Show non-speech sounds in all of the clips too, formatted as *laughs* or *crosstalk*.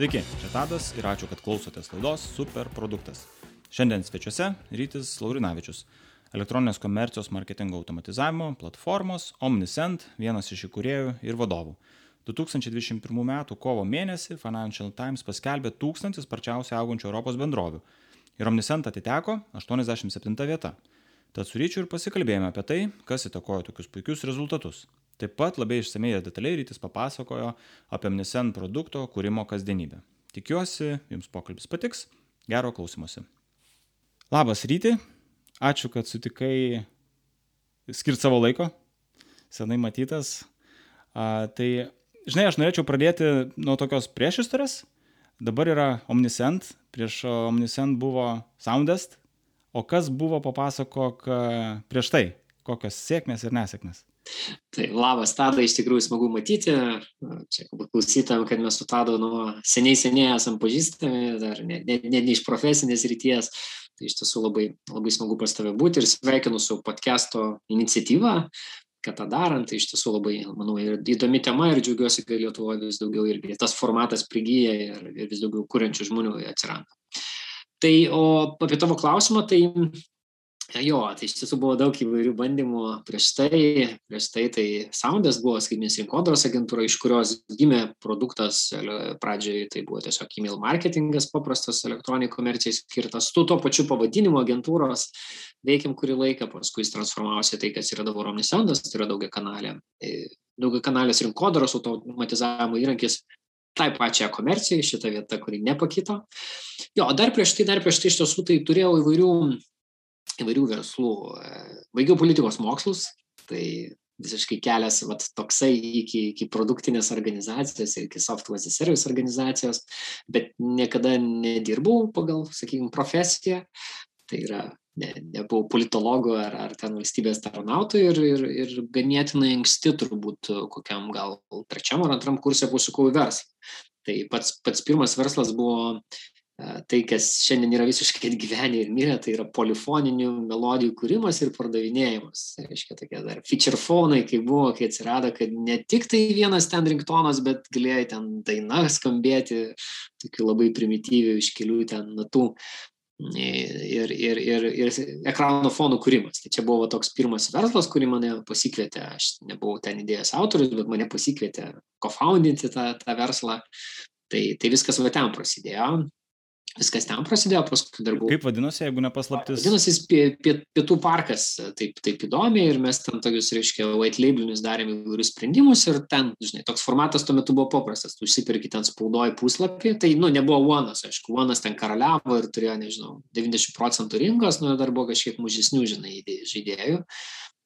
Sveiki, čia Tadas ir ačiū, kad klausotės laidos Super produktas. Šiandien svečiuose Rytis Laurinavičius, elektroninės komercijos marketingo automatizavimo platformos Omnisend, vienas iš įkūrėjų ir vadovų. 2021 m. kovo mėnesį Financial Times paskelbė tūkstantį sparčiausiai augančių Europos bendrovių ir Omnisend atiteko 87 vieta. Tad su ryčiu ir pasikalbėjome apie tai, kas įtakojo tokius puikius rezultatus. Taip pat labai išsamei ir detaliai rytis papasakojo apie Omnisen produkto kūrimo kasdienybę. Tikiuosi, jums pokalbis patiks. Gero klausimuose. Labas ryti, ačiū, kad sutikai skirti savo laiko. Senai matytas. A, tai, žinai, aš norėčiau pradėti nuo tokios priešistorės. Dabar yra Omnisend, prieš Omnisend buvo Soundest, o kas buvo papasakok prieš tai, kokios sėkmės ir nesėkmės. Tai labas, Tada, iš tikrųjų smagu matyti. Čia klausytam, kad mes su Tadu nuo seniai seniai esam pažįstami, dar ne, ne, ne, ne iš profesinės ryties. Tai iš tiesų labai, labai smagu pas tave būti ir sveikinu su podcast'o iniciatyva, kad tą darant, tai iš tiesų labai, manau, įdomi tema ir džiaugiuosi, kad Lietuvoje vis daugiau irgi tas formatas prigyja ir, ir vis daugiau kuriančių žmonių atsiranda. Tai o apie tavo klausimą, tai Jo, tai iš tiesų buvo daug įvairių bandymų prieš tai. Prieš tai tai Soundas buvo skaitminės rinkodaros agentūra, iš kurios gimė produktas. Pradžioje tai buvo tiesiog email marketingas, paprastas elektroniniai komercijai skirtas. Tu tuo pačiu pavadinimu agentūros veikiam kurį laiką, paskui jis transformavosi tai, kas yra dabar Omnisoundas, tai yra daugia kanalė. E, daugia kanalės rinkodaros automatizavimo įrankis tai pačiai komercijai, šita vieta, kuri nepakito. Jo, dar prieš tai, dar prieš tai iš tiesų tai turėjau įvairių įvairių verslų. Baigiau politikos mokslus, tai visiškai kelias vat, toksai iki, iki produktinės organizacijos, iki software service organizacijos, bet niekada nedirbau pagal, sakykime, profesiją. Tai yra, ne, nebuvau politologu ar, ar ten valstybės tarnautojų ir, ir, ir ganėtinai anksti turbūt kokiam gal trečiam ar antram kursė pasukau į verslą. Tai pats, pats pirmas verslas buvo tai, kas šiandien yra visiškai atgyvenę ir mirę, tai yra polifoninių melodijų kūrimas ir pardavinėjimas. Tai reiškia, tokie dar feature fonai, kai buvo, kai atsirado, kad ne tik tai vienas ten ringtonas, bet galėjai ten daina skambėti, tokių labai primityvių iš kelių ten natų. Ir, ir, ir, ir ekrano fonų kūrimas. Tai čia buvo toks pirmas verslas, kurį mane pasikvietė. Aš nebuvau ten idėjos autorius, bet mane pasikvietė kofoundinti tą, tą verslą. Tai, tai viskas va ten prasidėjo viskas ten prasidėjo, paskui dar buvo. Kaip vadinosi, jeigu nepaslaptis? Vadinosi pie, pie, Pietų parkas, taip, taip įdomiai ir mes ten tokius, reiškia, white labelinius darėme įvairius sprendimus ir ten, žinai, toks formatas tuo metu buvo paprastas, tu užsipirki ten spaudoji puslapį, tai, nu, nebuvo Onas, aišku, Onas ten karaliavo ir turėjo, nežinau, 90 procentų rinkos, nu, dar buvo kažkiek mažesnių, žinai, žaidėjų.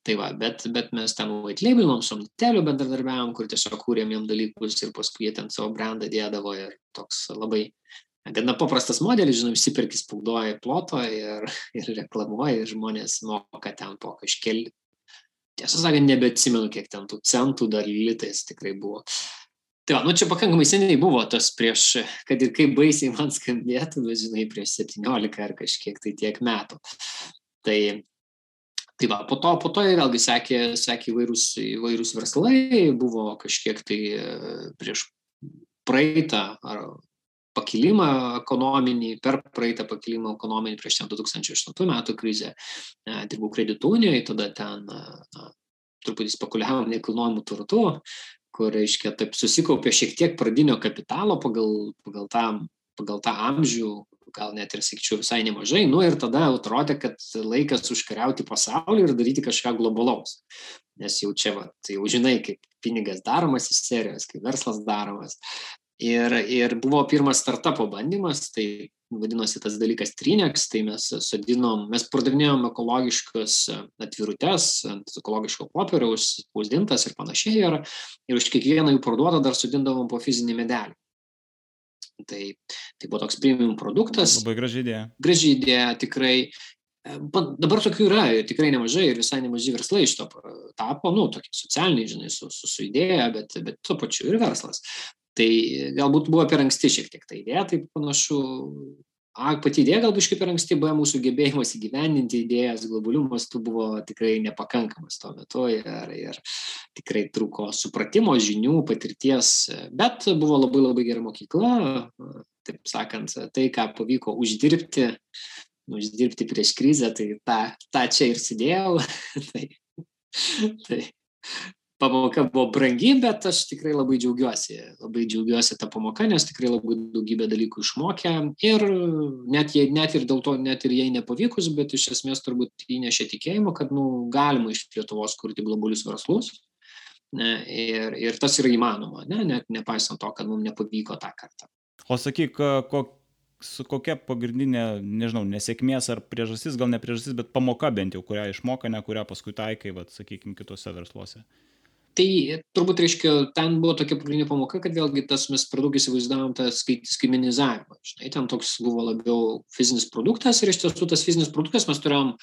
Tai va, bet, bet mes ten white labelinom, su Omniteliu bendradarbiavom, kur tiesiog kūrėm jiem dalykus ir paskui jie ten savo brandą dėdavo ir toks labai gana paprastas modelis, žinai, įsiperki spaudoji ploto ir, *laughs* ir reklamuoji, ir žmonės moka ten po kažkeli. Tiesą sakant, nebeatsimenu, kiek ten tų centų dar litais tikrai buvo. Tai va, nu čia pakankamai seniai buvo tas prieš, kad ir kaip baisiai man skambėtų, bet žinai, prieš 17 ar kažkiek tai tiek metų. Tai, tai va, po to, po to vėlgi sekė, sekė įvairūs, įvairūs verslai, buvo kažkiek tai prieš praeitą ar pakilimą ekonominį, per praeitą pakilimą ekonominį prieš 2008 metų krizę, e, dirbau kreditų unijoje, tada ten na, truputį spekuliavom nekilnojimų turtų, kur, reiškia, taip susikaupė šiek tiek pradinio kapitalo pagal, pagal, tą, pagal tą amžių, gal net ir, sakyčiau, visai nemažai. Nu ir tada atrodė, kad laikas užkariauti pasaulį ir daryti kažką globalaus. Nes jau čia, va, tai jau žinai, kaip pinigas daromas iš serijos, kaip verslas daromas. Ir, ir buvo pirmas startupo bandymas, tai vadinosi tas dalykas Trinex, tai mes sodinom, mes pardavinėjom ekologiškas atvirutes ant ekologiško popieriaus, spausdintas ir panašiai, ir, ir už kiekvieną jų parduotą dar sodindavom po fizinį medelį. Tai, tai buvo toks premium produktas. Labai graži idėja. Graži idėja, tikrai. Dabar tokių yra tikrai nemažai ir visai nemažai verslai iš to tapo, nu, tokie socialiniai, žinai, su, su, su idėja, bet, bet tuo pačiu ir verslas. Tai galbūt buvo per anksti šiek tiek ta idėja, tai panašu, A, pati idėja gal biškai per anksti, B, mūsų gebėjimas įgyvendinti idėjas globalių mastų buvo tikrai nepakankamas tuo metu ir, ir tikrai trūko supratimo, žinių, patirties, bet buvo labai labai gera mokykla, taip sakant, tai, ką pavyko uždirbti, uždirbti prieš krizę, tai tą, tą čia ir sėdėjau. *laughs* tai, tai pamoka buvo brangi, bet aš tikrai labai džiaugiuosi. Labai džiaugiuosi tą pamoką, nes tikrai labai daugybę dalykų išmokė. Ir net, jei, net ir dėl to, net ir jei nepavykus, bet iš esmės turbūt įnešė tikėjimo, kad nu, galima iš Lietuvos kurti globalius verslus. Ne, ir, ir tas yra įmanoma, ne, net nepaisant to, kad mums nepavyko tą kartą. O sakyk, ko, su kokia pagrindinė, nežinau, nesėkmės ar priežastis, gal ne priežastis, bet pamoka bent jau, kurią išmoka, ne kurią paskui taikai, vad, sakykime, kitose versluose tai turbūt reiškia ten buvo tokia pagrindinė pamoka kad vėlgi tas mes per daug įsivaizdavom tą skai skaitmenizavimą žinai ten toks buvo labiau fizinis produktas ir iš tiesų tas fizinis produktas mes turėjom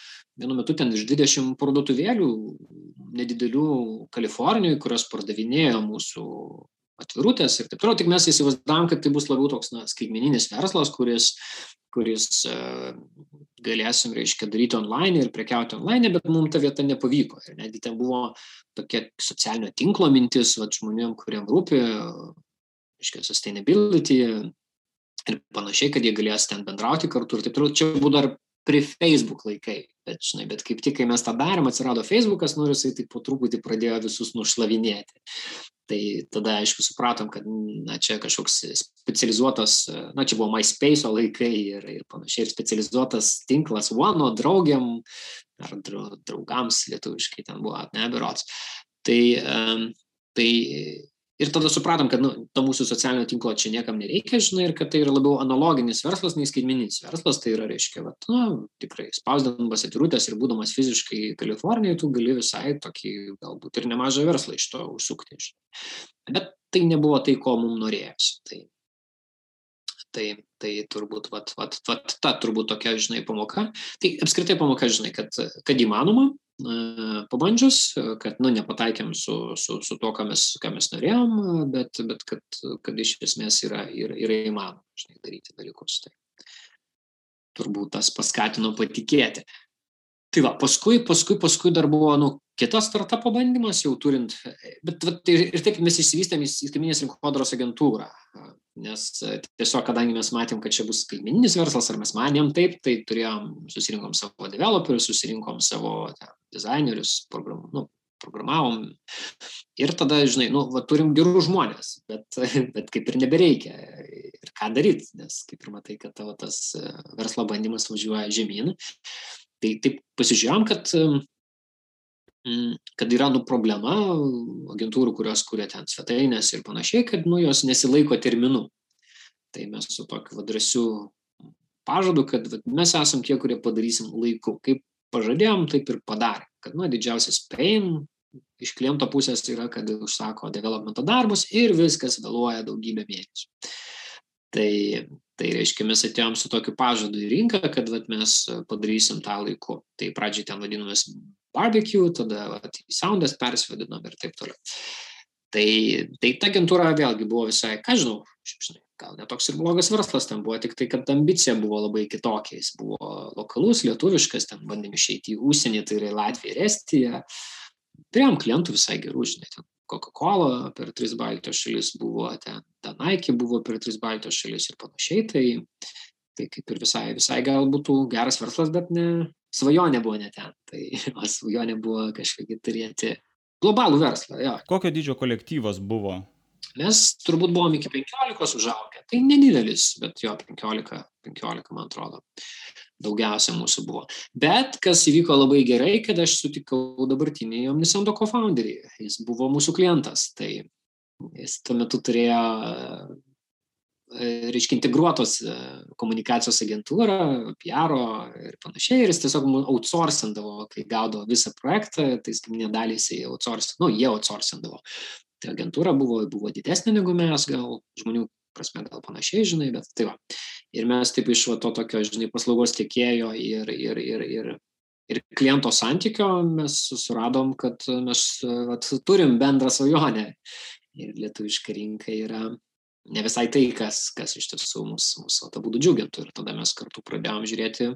vienu metu ten iš dvidešim parduotuvėlių nedidelių kalifornijoj kurios pardavinėjo mūsų atvirutes ir taip toliau tik mes įsivaizdavom kad tai bus labiau toks na skaitmeninis verslas kuris kuris e, galėsim, reiškia, daryti online ir prekiauti online, bet mums ta vieta nepavyko. Ir netgi ten buvo tokia socialinio tinklo mintis, va, žmonėm, kuriem rūpi, reiškia, sustainability ir panašiai, kad jie galės ten bendrauti kartu ir taip toliau. Čia buvo dar prie Facebook laikai, bet, žinai, bet kaip tik, kai mes tą darėm, atsirado Facebookas, nu, jisai taip po truputį pradėjo visus nušlavinėti. Tai tada, aišku, supratom, kad, na, čia kažkoks specializuotas, na, čia buvo MySpace laikai ir, ir panašiai, ir specializuotas tinklas One, draugiam ar draugams lietuviškai ten buvo, neberots. Tai, um, tai ir tada supratom, kad nu, to mūsų socialinio tinklo čia niekam nereikia, žinai, ir kad tai yra labiau analoginis verslas, nei skaitmeninis verslas, tai yra, reiškia, vat, nu, tikrai spausdinamas atvirutės ir būdamas fiziškai Kalifornijoje, tu gali visai tokį galbūt ir nemažą verslą iš to užsukti. Žinai. Bet tai nebuvo tai, ko mums norėjosi. Tai, tai, tai turbūt, vat, vat, vat, ta turbūt tokia, žinai, pamoka. Tai apskritai pamoka, žinai, kad, kad įmanoma, pabandžius, kad nu, nepataikėm su, su, su to, ką mes, ką mes norėjom, bet, bet kad, kad iš esmės yra, yra, yra įmanoma žinai, daryti dalykus. Tai turbūt tas paskatino patikėti. Tai va, paskui, paskui, paskui dar buvo nu, kitas startupo bandymas, jau turint, bet, bet ir, ir taip mes išsivystėm į skaitminės rinkodaros agentūrą nes tiesiog kadangi mes matėm, kad čia bus skaitmeninis verslas, ar mes manėm taip, tai turėjom, susirinkom savo developerius, susirinkom savo ten, dizainerius, program, nu, programavom. Ir tada, žinai, nu, va, turim gerų žmonės, bet, *laughs* bet kaip ir nebereikia. Ir ką daryti, nes kaip ir matai, kad tavo tas e, verslo bandymas važiuoja žemyn. Tai taip pasižiūrėjom, kad kad yra nu problema agentūrų, kurios kuria ten svetainės ir panašiai, kad nu jos nesilaiko terminų. Tai mes su tokiu vadresiu pažadu, kad vat, mes esam tie, kurie padarysim laiku. Kaip pažadėjom, taip ir padarėm. Kad nu didžiausias pain iš kliento pusės yra, kad užsako developmento darbus ir viskas vėluoja daugybę mėnesių. Tai, tai reiškia, mes atėjom su tokiu pažadu į rinką, kad vat, mes padarysim tą laiku. Tai pradžiai ten vadinamės barbecue, tada vat, į soundas persivadinom ir taip toliau. Tai, tai ta agentūra vėlgi buvo visai, ką žinau, žinai, gal netoks ir blogas verslas ten buvo, tik tai, kad ambicija buvo labai kitokia, jis buvo lokalus, lietuviškas, ten bandėm išeiti į užsienį, tai yra Latvija ir Estija. Turėjom klientų visai gerų, žinai, ten Coca-Cola per tris Baltijos šalis buvo, ten Nike buvo per tris Baltijos šalis ir panašiai, tai, tai kaip ir visai, visai gal būtų geras verslas, bet ne, svajonė buvo ne ten. Tai *laughs* o svajonė buvo kažkokį turėti globalų verslą. Jo. Kokio dydžio kolektyvas buvo? Mes turbūt buvom iki 15 užaugę. Tai nedidelis, bet jo 15, 15 man atrodo. Daugiausia mūsų buvo. Bet kas įvyko labai gerai, kad aš sutikau dabartinį Omnisando co-founderį. Jis buvo mūsų klientas. Tai jis tuo metu turėjo reiškia, integruotos e, komunikacijos agentūrą, PR ir panašiai, ir jis tiesiog outsourcindavo, kai gaudavo visą projektą, tai skaitinė dalį jisai outsourcindavo, nu, jie outsourcindavo. Tai agentūra buvo, buvo didesnė negu mes, gal žmonių prasme gal panašiai, žinai, bet tai va. Ir mes taip iš va, to tokio, žinai, paslaugos tiekėjo ir, ir, ir, ir, ir kliento santykio mes suradom, kad mes vat, turim bendrą svajonę. Ir lietuviška rinka yra ne visai tai, kas, kas iš tiesų mūsų, mūsų tą būdų džiugintų. Ir tada mes kartu pradėjom žiūrėti,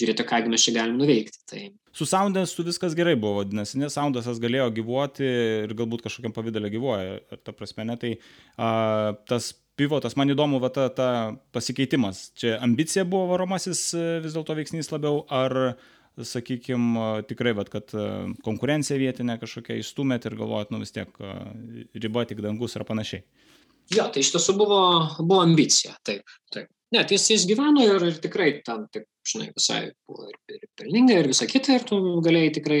žiūrėti, ką mes čia galim nuveikti. Tai... Su Soundesu viskas gerai buvo, vadinasi, nes Soundesas galėjo gyvuoti ir galbūt kažkokiam pavydalė gyvuoja. Ir ta prasme, ne, tai a, tas pivotas, man įdomu, va, ta, ta pasikeitimas. Čia ambicija buvo varomasis e, vis dėlto veiksnys labiau, ar sakykime, tikrai, vat, kad e, konkurencija vietinė kažkokia įstumėt ir galvojat, nu vis tiek riba tik dangus ir panašiai. Jo, tai iš tiesų buvo, buvo ambicija, taip, taip. Ne, tai jis, jis gyveno ir, ir tikrai ten, taip, žinai, visai buvo ir, ir pelninga ir visa kita, ir tu galėjai tikrai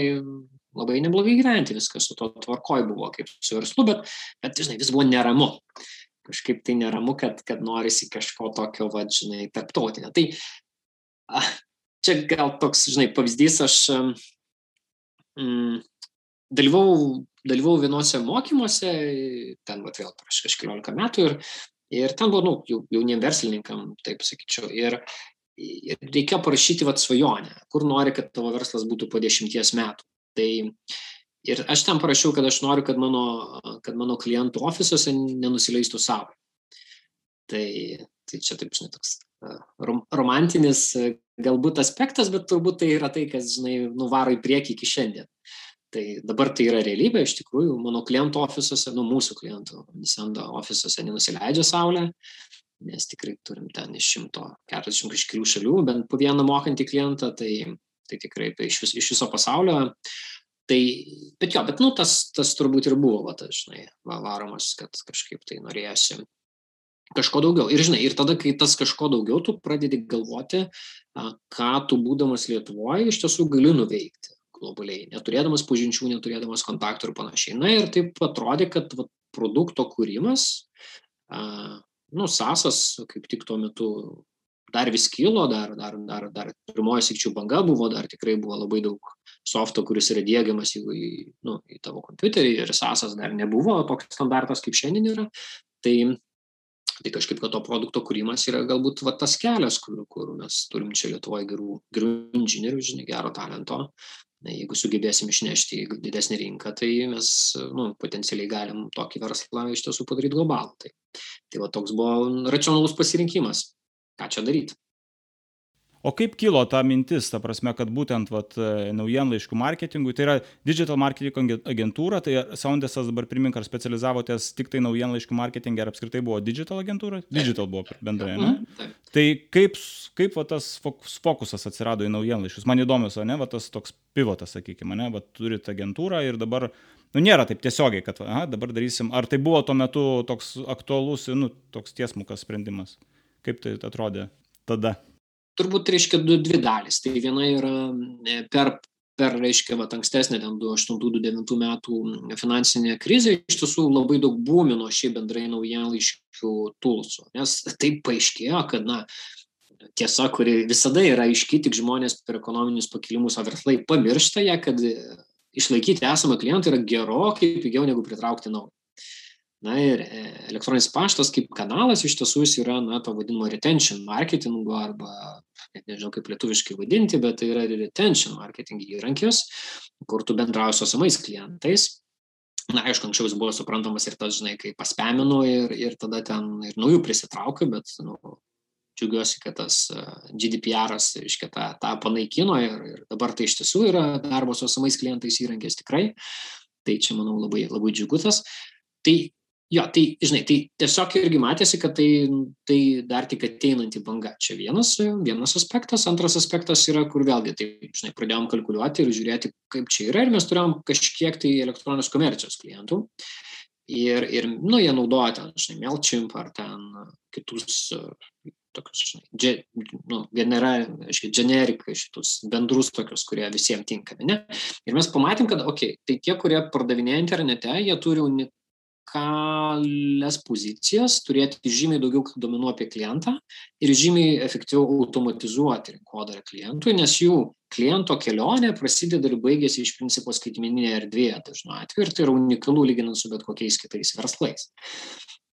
labai neblogai gyventi, viskas su to tvarkoj buvo kaip su verslu, bet, bet žinai, vis buvo neramu. Kažkaip tai neramu, kad, kad norisi kažko tokio, va, žinai, tarptautinio. Tai a, čia gal toks, žinai, pavyzdys, aš mm, dalyvau dalyvau vienuose mokymuose, ten vat, vėl prieš kažkeliolika metų ir, ir ten buvo, nu, jau, jauniem verslininkam, taip sakyčiau, ir, ir reikėjo parašyti vat svajonę, kur nori, kad tavo verslas būtų po dešimties metų. Tai ir aš ten parašiau, kad aš noriu, kad mano, kad mano klientų ofisuose nenusileistų savo. Tai, tai čia taip, žinai, toks rom, romantinis galbūt aspektas, bet turbūt tai yra tai, kas, žinai, nuvaro į priekį iki šiandien. Tai dabar tai yra realybė, iš tikrųjų, mano klientų ofisuose, nu mūsų klientų, Nisendo ofisuose nenusileidžia saulė, nes tikrai turim ten iš 140 kažkelių šalių, bent po vieną mokantį klientą, tai, tai tikrai tai iš, vis, iš viso pasaulio. Tai, bet jo, bet nu, tas, tas turbūt ir buvo, va, tas, žinai, va, varomas, kad kažkaip tai norėjosi kažko daugiau. Ir žinai, ir tada, kai tas kažko daugiau, tu pradedi galvoti, ką tu būdamas Lietuvoje iš tiesų gali nuveikti globaliai, neturėdamas pažinčių, neturėdamas kontaktų ir panašiai. Na ir taip atrodė, kad va, produkto kūrimas, a, nu, sasas kaip tik tuo metu dar vis kilo, dar, dar, dar, dar pirmoji sikčių banga buvo, dar tikrai buvo labai daug softo, kuris yra dėgiamas į, į, nu, į tavo kompiuterį ir sasas dar nebuvo toks standartas, kaip šiandien yra. Tai, tai kažkaip, kad to produkto kūrimas yra galbūt va, tas kelias, kur, kur mes turim čia Lietuvoje gerų, gerų inžinierių, žinai, gero talento, jeigu sugebėsim išnešti į didesnį rinką, tai mes nu, potencialiai galim tokį verslą iš tiesų padaryti globalų. Tai, tai va toks buvo racionalus pasirinkimas, ką čia daryti. O kaip kilo ta mintis, ta prasme, kad būtent vat, naujienlaiškų marketingui, tai yra digital marketing agentūra, tai Soundesas dabar primink, ar specializavotės tik tai naujienlaiškų marketingą, ar apskritai buvo digital agentūra? Digital buvo bendrai, ne? Mhm, tai kaip, kaip va, tas fokusas atsirado į naujienlaiškus? Man įdomus, o ne, va, tas toks pivotas, sakykime, ne, va, turite agentūrą ir dabar, nu, nėra taip tiesiogiai, kad, aha, dabar darysim, ar tai buvo tuo metu toks aktualus, nu, toks tiesmukas sprendimas? Kaip tai atrodė tada? Turbūt reiškia du, dvi dalys. Tai viena yra e, per, per reiškia, va, ankstesnė, ten 2008-2009 metų finansinė krizė, iš tiesų labai daug būmino šiaip bendrai naujienlaiškių tulsų. Nes taip paaiškėjo, kad, na, tiesa, kuri visada yra aiški, tik žmonės per ekonominius pakilimus, o verslai pamiršta ją, kad išlaikyti esamą klientą yra gerokai pigiau negu pritraukti naują. Na ir e, elektroninis paštas kaip kanalas iš tiesų jis yra, na, to vadinamo retention marketingo arba, net nežinau kaip lietuviškai vadinti, bet tai yra retention marketing įrankis, kur tu bendrauji su esamais klientais. Na, aišku, anksčiau jis buvo suprantamas ir tas, žinai, kai paspeminu ir, ir tada ten ir naujų prisitraukiu, bet, nu, džiugiuosi, kad tas e, GDPR-as, reiškia, tą, tą panaikino ir, ir dabar tai iš tiesų yra darbo su esamais klientais įrankis tikrai. Tai čia, manau, labai, labai džiugutas. Tai Jo, tai, žinai, tai tiesiog irgi matėsi, kad tai, tai dar tik ateinanti banga. Čia vienas, vienas aspektas. Antras aspektas yra, kur vėlgi, tai, žinai, pradėjom kalkuliuoti ir žiūrėti, kaip čia yra. Ir mes turėjom kažkiek tai elektroninės komercijos klientų. Ir, ir nu, jie naudoja ten, žinai, MailChimp ar ten kitus tokius, žinai, dže, nu, genera, aiškiai, generikai šitus bendrus tokius, kurie visiems tinkami. Ne? Ir mes pamatėm, kad, okei, tai tie, kurie pardavinėja internete, jie turi unikalias pozicijas, turėti žymiai daugiau duomenų apie klientą ir žymiai efektyviau automatizuoti rinkodarą klientui, nes jų kliento kelionė prasideda ir baigėsi iš principo skaitmeninėje erdvėje dažnu atveju ir tai yra unikalu lyginant su bet kokiais kitais verslais.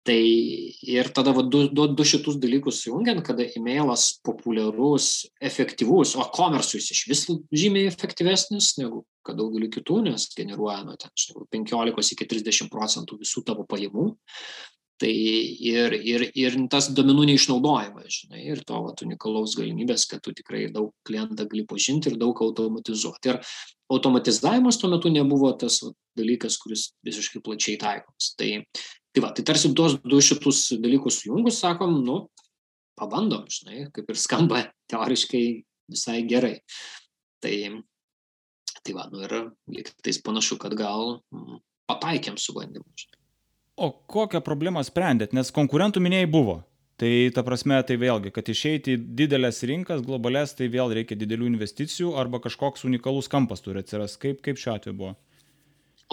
Tai ir tada va, du, du, du šitus dalykus jungiant, kada e-mailas populiarus, efektyvus, o komersui iš vis žymiai efektyvesnis negu kad daugeliu kitų, nes generuoja nuo 15 iki 30 procentų visų tavo pajamų. Tai ir, ir, ir tas domenų neišnaudojimas, žinai, ir to vat, unikalaus galimybės, kad tu tikrai daug klientą gali pažinti ir daug automatizuoti. Ir automatizavimas tuo metu nebuvo tas vat, dalykas, kuris visiškai plačiai taikomas. Tai, tai, va, tai tarsi tuos du šitus dalykus jungus, sakom, nu, pabandom, žinai, kaip ir skamba *laughs* teoriškai visai gerai. Tai, tai va, nu ir liktais panašu, kad gal mm, pataikėm su bandymu. O kokią problemą sprendėt? Nes konkurentų minėjai buvo. Tai ta prasme, tai vėlgi, kad išeiti į didelės rinkas, globales, tai vėl reikia didelių investicijų arba kažkoks unikalus kampas turi atsirasti. Kaip, kaip šiuo atveju buvo?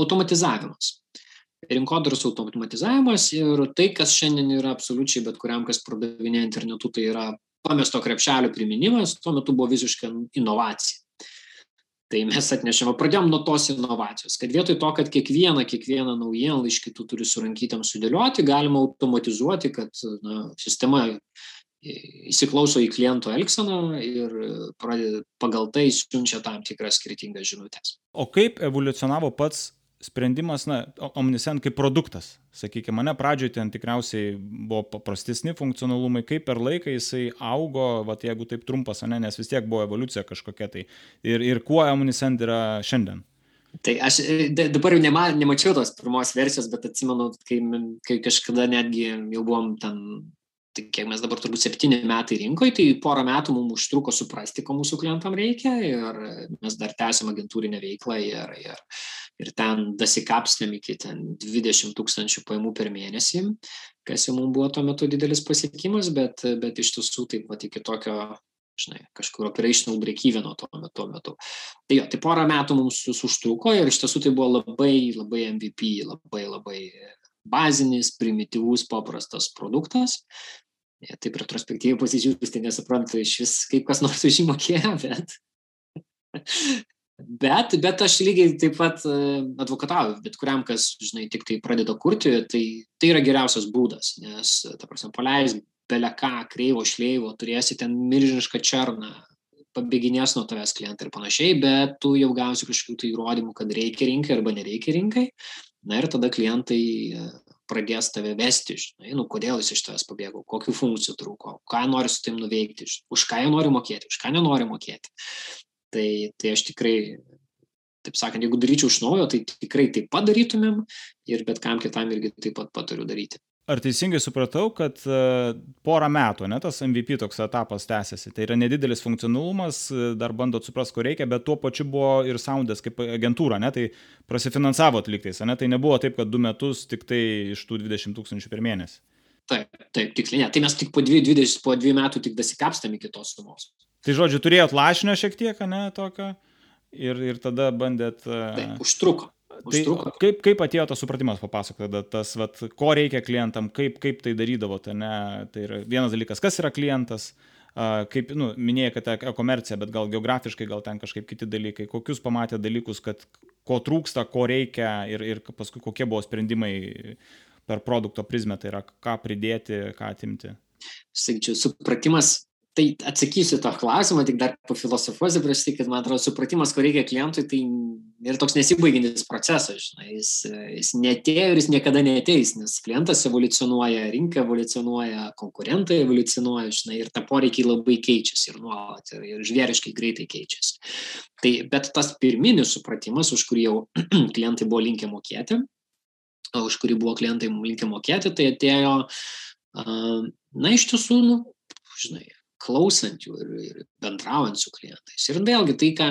Automatizavimas. Rinkodaros automatizavimas ir tai, kas šiandien yra absoliučiai bet kuriam, kas pardavinėja internetu, tai yra pamesto krepšelio priminimas, tuo metu buvo visiškai inovacija tai mes atnešėme pradėjom nuo tos inovacijos kad vietoj to kad kiekvieną kiekvieną naujienlaiškį tu turi su rankytėm sudėlioti galima automatizuoti kad na sistema įsiklauso į kliento elgseną ir pradeda pagal tai siunčia tam tikras skirtingas žinutes. O kaip evoliucionavo pats sprendimas, na, Omnisend kaip produktas, sakykime, mane pradžioje ten tikriausiai buvo paprastesni funkcionalumai, kaip per laiką jisai augo, va, jeigu taip trumpas, ne, nes vis tiek buvo evoliucija kažkokia tai. Ir, ir kuo Omnisend yra šiandien? Tai aš dabar jau nema, nemačiau tos pirmos versijos, bet atsimenu, kai, kai kažkada netgi jau buvom ten tai kiek mes dabar turbūt septyni metai rinkoje, tai porą metų mums užtruko suprasti, ko mūsų klientam reikia ir mes dar tęsiam agentūrinę veiklą ir, ir, ir ten dasikapstėm iki ten 20 tūkstančių paimų per mėnesį, kas jau mums buvo tuo metu didelis pasiekimas, bet, bet iš tiesų taip pat iki tokio žinai, kažkur operational break-even tuo metu, tuo metu. Tai jo, tai porą metų mums užtruko ir iš tiesų tai buvo labai, labai MVP, labai, labai bazinis, primityvus, paprastas produktas, Ja, taip retrospektyviai pasižiūrėjus, tai nesuprantu iš vis, kaip kas nors už jį mokėjo, bet... *laughs* bet, bet aš lygiai taip pat e, advokatauju, bet kuriam, kas, žinai, tik tai pradeda kurti, tai, tai yra geriausias būdas, nes, ta prasme, paleis beleką, kreivo, šleivo, turėsi ten milžinišką černą, pabėginės nuo tavęs klientai ir panašiai, bet tu jau gausi kažkokių tai įrodymų, kad reikia rinkai arba nereikia rinkai. Na ir tada klientai e, pradės tave vesti, žinai, nu, kodėl jis iš tavęs pabėgo, kokių funkcijų trūko, ką nori su tim nuveikti, už ką jie nori mokėti, už ką nenori mokėti. Tai, tai aš tikrai, taip sakant, jeigu daryčiau iš naujo, tai tikrai taip pat darytumėm ir bet kam kitam irgi taip pat patariu daryti. Ar teisingai supratau, kad e, porą metų, ne, tas MVP toks etapas tęsiasi. Tai yra nedidelis funkcionalumas, e, dar bandot suprasti, ko reikia, bet tuo pačiu buvo ir Soundas kaip agentūra, ne, tai prasifinansavot liktais, ne, tai nebuvo taip, kad du metus tik tai iš tų 20 tūkstančių per mėnesį. Taip, taip, tiksliai, ne. Tai mes tik po dviejų, 20, po dviejų metų tik dasikapstėm iki tos sumos. Tai žodžiu, turėjot lašinio šiek tiek, ne, tokio, ir, ir tada bandėt. E, taip, užtruko. Tai kaip, kaip atėjo tas supratimas papasakot, tas, vat, ko reikia klientam, kaip, kaip tai darydavote, ne? Tai yra vienas dalykas, kas yra klientas, kaip, nu, minėjai, kad e-komercija, bet gal geografiškai, gal ten kažkaip kiti dalykai, kokius pamatė dalykus, kad ko trūksta, ko reikia ir, ir paskui kokie buvo sprendimai per produkto prizmę, tai yra ką pridėti, ką atimti. Sakyčiau, supratimas tai atsakysiu tą klausimą, tik dar pafilosofuosiu prieš tai, kad man atrodo supratimas, ko reikia klientui, tai yra toks nesibaigintis procesas, žinai, jis, jis netėjo ir jis niekada neteis, nes klientas evoliucionuoja, rinka evoliucionuoja, konkurentai evoliucionuoja, žinai, ir ta poreikiai labai keičiasi ir nuolat, ir, ir žvėriškai greitai keičiasi. Tai, bet tas pirminis supratimas, už kurį jau *clears throat* klientai buvo linkę mokėti, už kurį buvo klientai linkę mokėti, tai atėjo, na, iš tiesų, nu, žinai, klausant jų ir, ir bendraujant su klientais. Ir vėlgi tai, ką,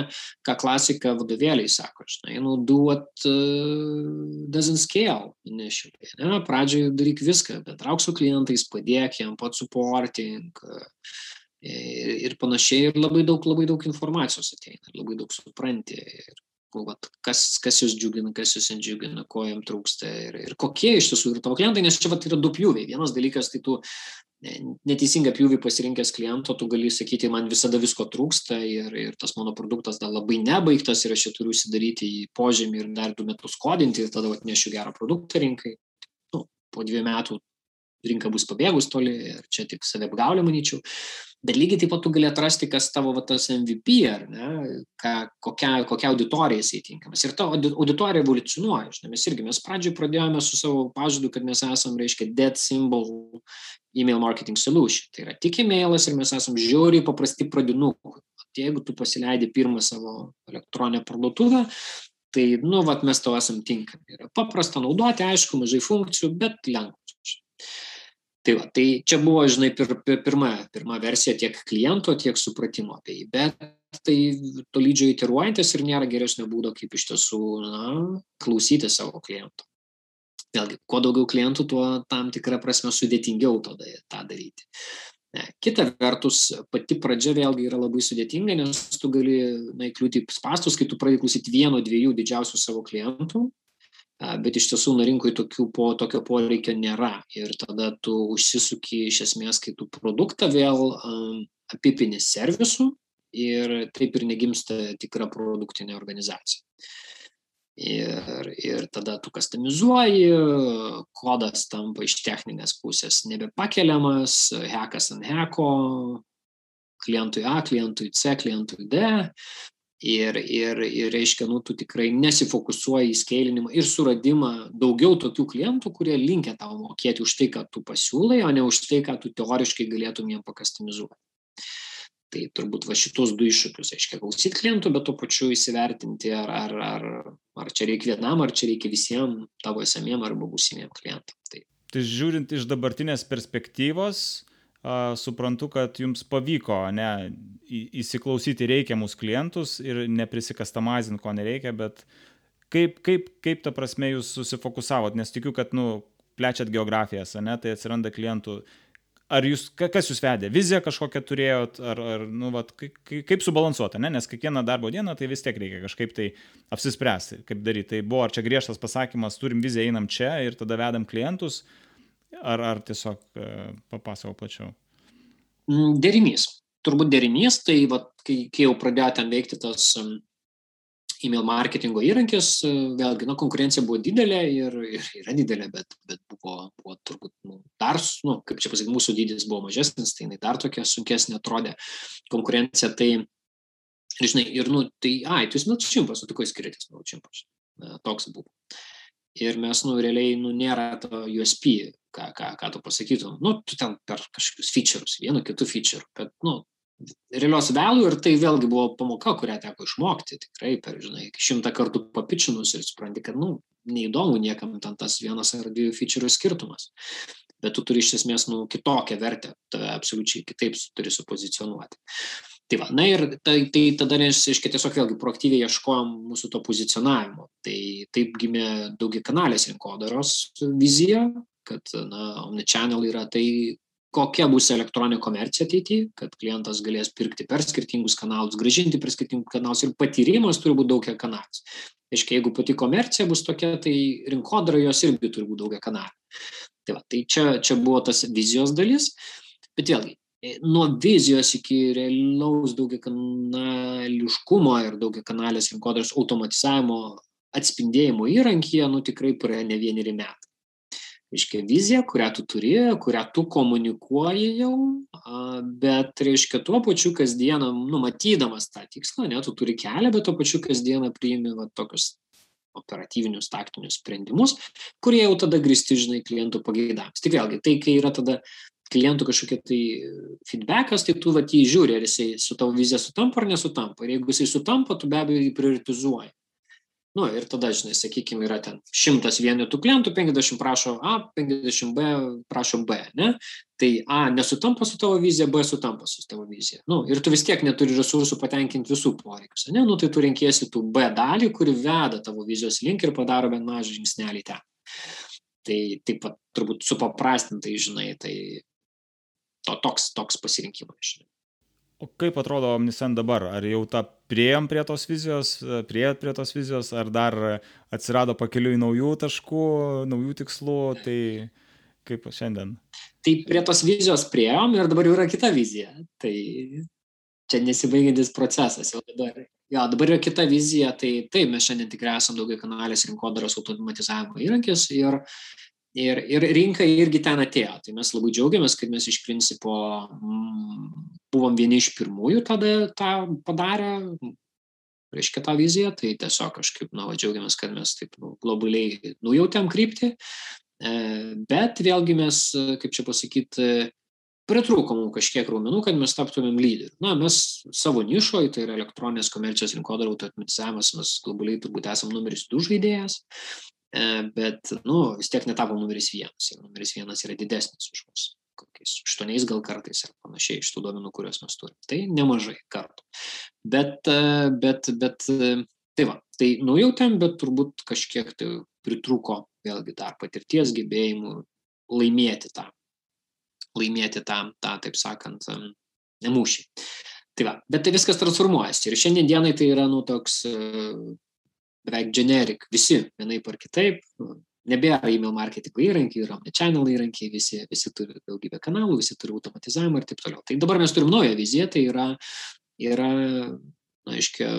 ką klasika vadovėliai sako, žinai, nu, do what uh, doesn't scale initially. Ne? Pradžioje daryk viską, bendrauk su klientais, padėk jam, pat supporting. Ir, ir panašiai, ir labai daug, labai daug informacijos ateina, labai daug supranti. Ir, vat, kas, kas jūs džiugina, kas jūs nedžiugina, ko jam trūksta ir, ir kokie iš tiesų yra tavo klientai, nes čia vat, yra du pjūviai. Vienas dalykas, tai tu neteisingą pjūvį pasirinkęs kliento, tu gali sakyti, man visada visko trūksta ir, ir tas mano produktas dar labai nebaigtas ir aš čia turiu įsidaryti į požemį ir dar du metus kodinti ir tada atnešiu gerą produktą rinkai. Nu, po dviejų metų rinka bus pabėgus toli ir čia tik save apgaulė, manyčiau. Bet lygiai taip pat tu gali atrasti, kas tavo va, tas MVP, ar ne, ką, kokia, kokia auditorija jisai tinkamas. Ir ta auditorija evoliucionuoja. Žinai, mes irgi, mes pradžioje pradėjome su savo pažadu, kad mes esame, reiškia, dead symbol email marketing solution. Tai yra tik emailas ir mes esame žiauriai paprasti pradinukai. Jeigu tu pasileidi pirmą savo elektroninę parduotuvę, tai, nu, vat mes to esam tinkami. Yra paprasta naudoti, aišku, mažai funkcijų, bet lengva. Tai, va, tai čia buvo, žinai, pir, pir, pirma, pirma versija tiek kliento, tiek supratimo apie jį. Bet tai tolydžio įtiruojantis ir nėra geresnio būdo, kaip iš tiesų na, klausyti savo kliento. Vėlgi, kuo daugiau klientų, tuo tam tikrą prasme sudėtingiau tada tą daryti. Ne. Kita vertus, pati pradžia vėlgi yra labai sudėtinga, nes tu gali na, įkliūti spastus, kai tu pradedi klausyti vieno, dviejų didžiausių savo klientų, bet iš tiesų na rinkoj tokių po tokio poreikio nėra ir tada tu užsisuki iš esmės kai tu produktą vėl apipini servisu ir taip ir negimsta tikra produktinė organizacija. Ir, ir tada tu customizuoji, kodas tampa iš techninės pusės nebepakeliamas, hekas ant heko, klientui A, klientui C, klientui D, ir ir ir reiškia nu tu tikrai nesifokusuoji į skeilinimą ir suradimą daugiau tokių klientų kurie linkę tau mokėti už tai ką tu pasiūlai o ne už tai ką tu teoriškai galėtum jiem pakastamizuoti tai turbūt va šitus du iššūkius reiškia klausyt klientų bet tuo pačiu įsivertinti ar ar ar ar čia reikia vienam ar čia reikia visiem tavo esamiem arba būsimiem klientam. Tai tai žiūrint iš dabartinės perspektyvos suprantu, kad jums pavyko ne, įsiklausyti reikiamus klientus ir neprisikastamazinti, ko nereikia, bet kaip, kaip, kaip ta prasme jūs susifokusavot, nes tikiu, kad, nu, plečiat geografijas, ne, tai atsiranda klientų. Ar jūs, kas jūs vedė? Viziją kažkokią turėjot, ar, ar nu, vat, kaip subalansuota, ne? nes kiekvieną darbo dieną tai vis tiek reikia kažkaip tai apsispręsti, kaip daryti. Tai buvo, ar čia griežtas pasakymas, turim viziją, einam čia ir tada vedam klientus, Ar, ar tiesiog e, papasakau plačiau? Mm, derinys. Turbūt derinys, tai va, kai, kai jau pradėjo ten veikti tas email marketingo įrankis, e, vėlgi, na, konkurencija buvo didelė ir, ir yra didelė, bet, bet buvo, buvo turbūt, nu, dar, nu, kaip čia pasakyti, mūsų dydis buvo mažesnis, tai jinai dar tokia sunkesnė atrodė konkurencija, tai, žinai, ir, nu, tai, ai, tu esi Mailchimpas, o tu kuo skiriatės Mailchimpas? Toks buvo. Ir mes, nu, realiai, nu, nėra to USP, ką, ką, ką tu pasakytum. Nu, tu ten per kažkokius featureus, vienu kitu feature, bet, nu, realios velų ir tai vėlgi buvo pamoka, kurią teko išmokti tikrai per, žinai, šimtą kartų papičinus ir supranti, kad, nu, neįdomu niekam ten tas vienas ar dviejų featureų skirtumas. Bet tu turi iš esmės, nu, kitokią vertę, absoliučiai kitaip turi supozicionuoti. Tai va, na ir tai, tai tada, nes, aiškiai, tiesiog vėlgi proaktyviai ieškojom mūsų to pozicionavimo. Tai taip gimė daugia kanalės rinkodaros vizija, kad na, omnichannel yra tai, kokia bus elektroninė komercija ateityje, kad klientas galės pirkti per skirtingus kanalus, gražinti per skirtingus kanalus ir patyrimas turi būti daugia kanalas. Aiškiai, jeigu pati komercija bus tokia, tai rinkodara jos irgi turi būti daugia kanalė. Tai, va, tai čia, čia buvo tas vizijos dalis, bet vėlgi, nuo vizijos iki realaus daugia kanališkumo ir daugia kanalės rinkodaros automatizavimo atspindėjimo įrankyje, nu tikrai praėjo ne vieneri metai reiškia viziją, kurią tu turi, kurią tu komunikuoji jau, bet, reiškia, tuo pačiu kasdieną, numatydamas tą tikslą, ne, tu turi kelią, bet tuo pačiu kasdieną priimi va, tokius operatyvinius taktinius sprendimus, kurie jau tada grįsti, žinai, klientų pageidams. Tik vėlgi, tai kai yra tada klientų kažkokia tai feedbackas, tai tu va jį žiūri, ar jisai su tavo vizija sutampa ar nesutampa. Ir jeigu jisai sutampa, tu be abejo jį prioritizuoji. Nu, ir tada, žinai, sakykime, yra ten šimtas vienetų klientų, 50 prašo A, 50 B prašo B, ne? Tai A nesutampa su tavo vizija, B sutampa su tavo vizija. Nu, ir tu vis tiek neturi resursų patenkinti visų poreikius, ne? Nu, tai tu renkėsi tų B dalį, kuri veda tavo vizijos link ir padaro bent mažą žingsnelį ten. Tai taip pat turbūt supaprastintai, žinai, tai to, toks, toks pasirinkimas, žinai. O kaip atrodo Omnisend dabar? Ar jau tą prieėm prie tos vizijos, prieėt prie tos vizijos, ar dar atsirado pakeliui naujų taškų, naujų tikslų, tai kaip šiandien? Tai prie tos vizijos prieėm ir dabar jau yra kita vizija. Tai čia nesibaigiantis procesas jau dabar. Jo, dabar yra kita vizija, tai taip, mes šiandien tikrai esame daugia kanalės rinkodaros automatizavimo įrankis ir Ir, ir rinka irgi ten atėjo. Tai mes labai džiaugiamės, kad mes iš principo mm, buvom vieni iš pirmųjų tada tą padarę, reiškia tą viziją, tai tiesiog kažkaip, na, džiaugiamės, kad mes taip nu, globaliai nujautėm kryptį, e, bet vėlgi mes, kaip čia pasakyti, pritrūko mums kažkiek raumenų, kad mes taptumėm lyderiu. Na, mes savo nišoje, tai yra elektroninės komercijos rinkodaro automatizavimas, mes globaliai turbūt esame numeris du žaidėjas, bet, nu, vis tiek netapom numeris vienas. Ir numeris vienas yra didesnis už mus kokiais aštuoniais gal kartais ar panašiai iš tų duomenų, kuriuos mes turime. Tai nemažai kartų. Bet, bet, bet, tai va, tai nujautėm, bet turbūt kažkiek tai pritruko vėlgi dar patirties gebėjimų laimėti tą laimėti tą, tą taip sakant, mūšį. Tai va, bet tai viskas transformuojasi. Ir šiandien dienai tai yra, nu, toks beveik generic, visi vienaip ar kitaip, nebėra email marketingo įrankiai, yra omnichannel įrankiai, visi, visi turi daugybę kanalų, visi turi automatizavimą ir taip toliau. Tai dabar mes turim naują viziją, tai yra, yra na, aiškia,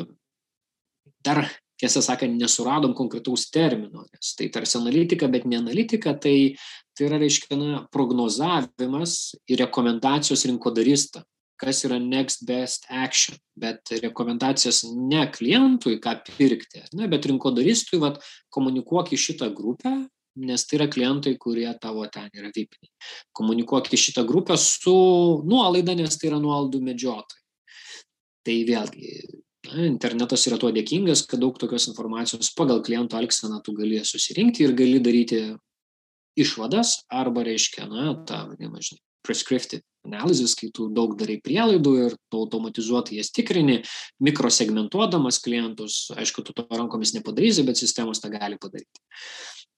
dar tiesą sakant, nesuradom konkretaus termino, nes tai tarsi analitika, bet ne analitika, tai, tai yra, reiškia, na, prognozavimas ir rekomendacijos rinkodarista, kas yra next best action, bet rekomendacijos ne klientui, ką pirkti, ne, bet rinkodaristui, vad, komunikuok į šitą grupę, nes tai yra klientai, kurie tavo ten yra vipiniai. Komunikuok į šitą grupę su nuolaida, nes tai yra nuolaidų medžiotojai. Tai vėlgi, Na, internetas yra tuo dėkingas, kad daug tokios informacijos pagal kliento elgseną tu gali susirinkti ir gali daryti išvadas arba reiškia, na, tą, vadinamą, žinai, prescriptive analysis, kai tu daug darai prielaidų ir tu automatizuotai jas tikrini, mikrosegmentuodamas klientus, aišku, tu to rankomis nepadarysi, bet sistemos tą gali padaryti.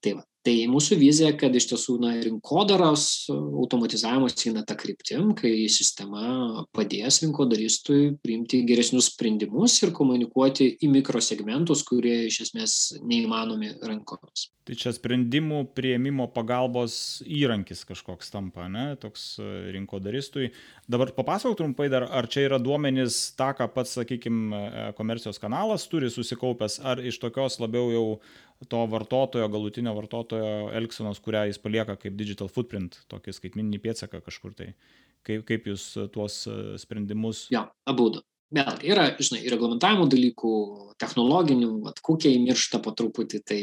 Tai, va. tai mūsų vizija, kad iš tiesų na, rinkodaros automatizavimas eina tą kryptim, kai sistema padės rinkodaristui priimti geresnius sprendimus ir komunikuoti į mikrosegmentus, kurie iš esmės neįmanomi rankomis. Tai čia sprendimų prieimimo pagalbos įrankis kažkoks tampa, ne, toks e, rinkodaristui. Dabar papasakok trumpai dar, ar čia yra duomenys tą, ką pats, sakykime, komercijos kanalas turi susikaupęs, ar iš tokios labiau jau to vartotojo, galutinio vartotojo elgsenos, kurią jis palieka kaip digital footprint, tokį skaitmininį pėdsaką kažkur tai. Kaip, kaip jūs tuos e, sprendimus? Ja, abu. Vėlgi, yra, žinai, reglamentavimo dalykų, technologinių, atkukiai miršta po truputį, tai,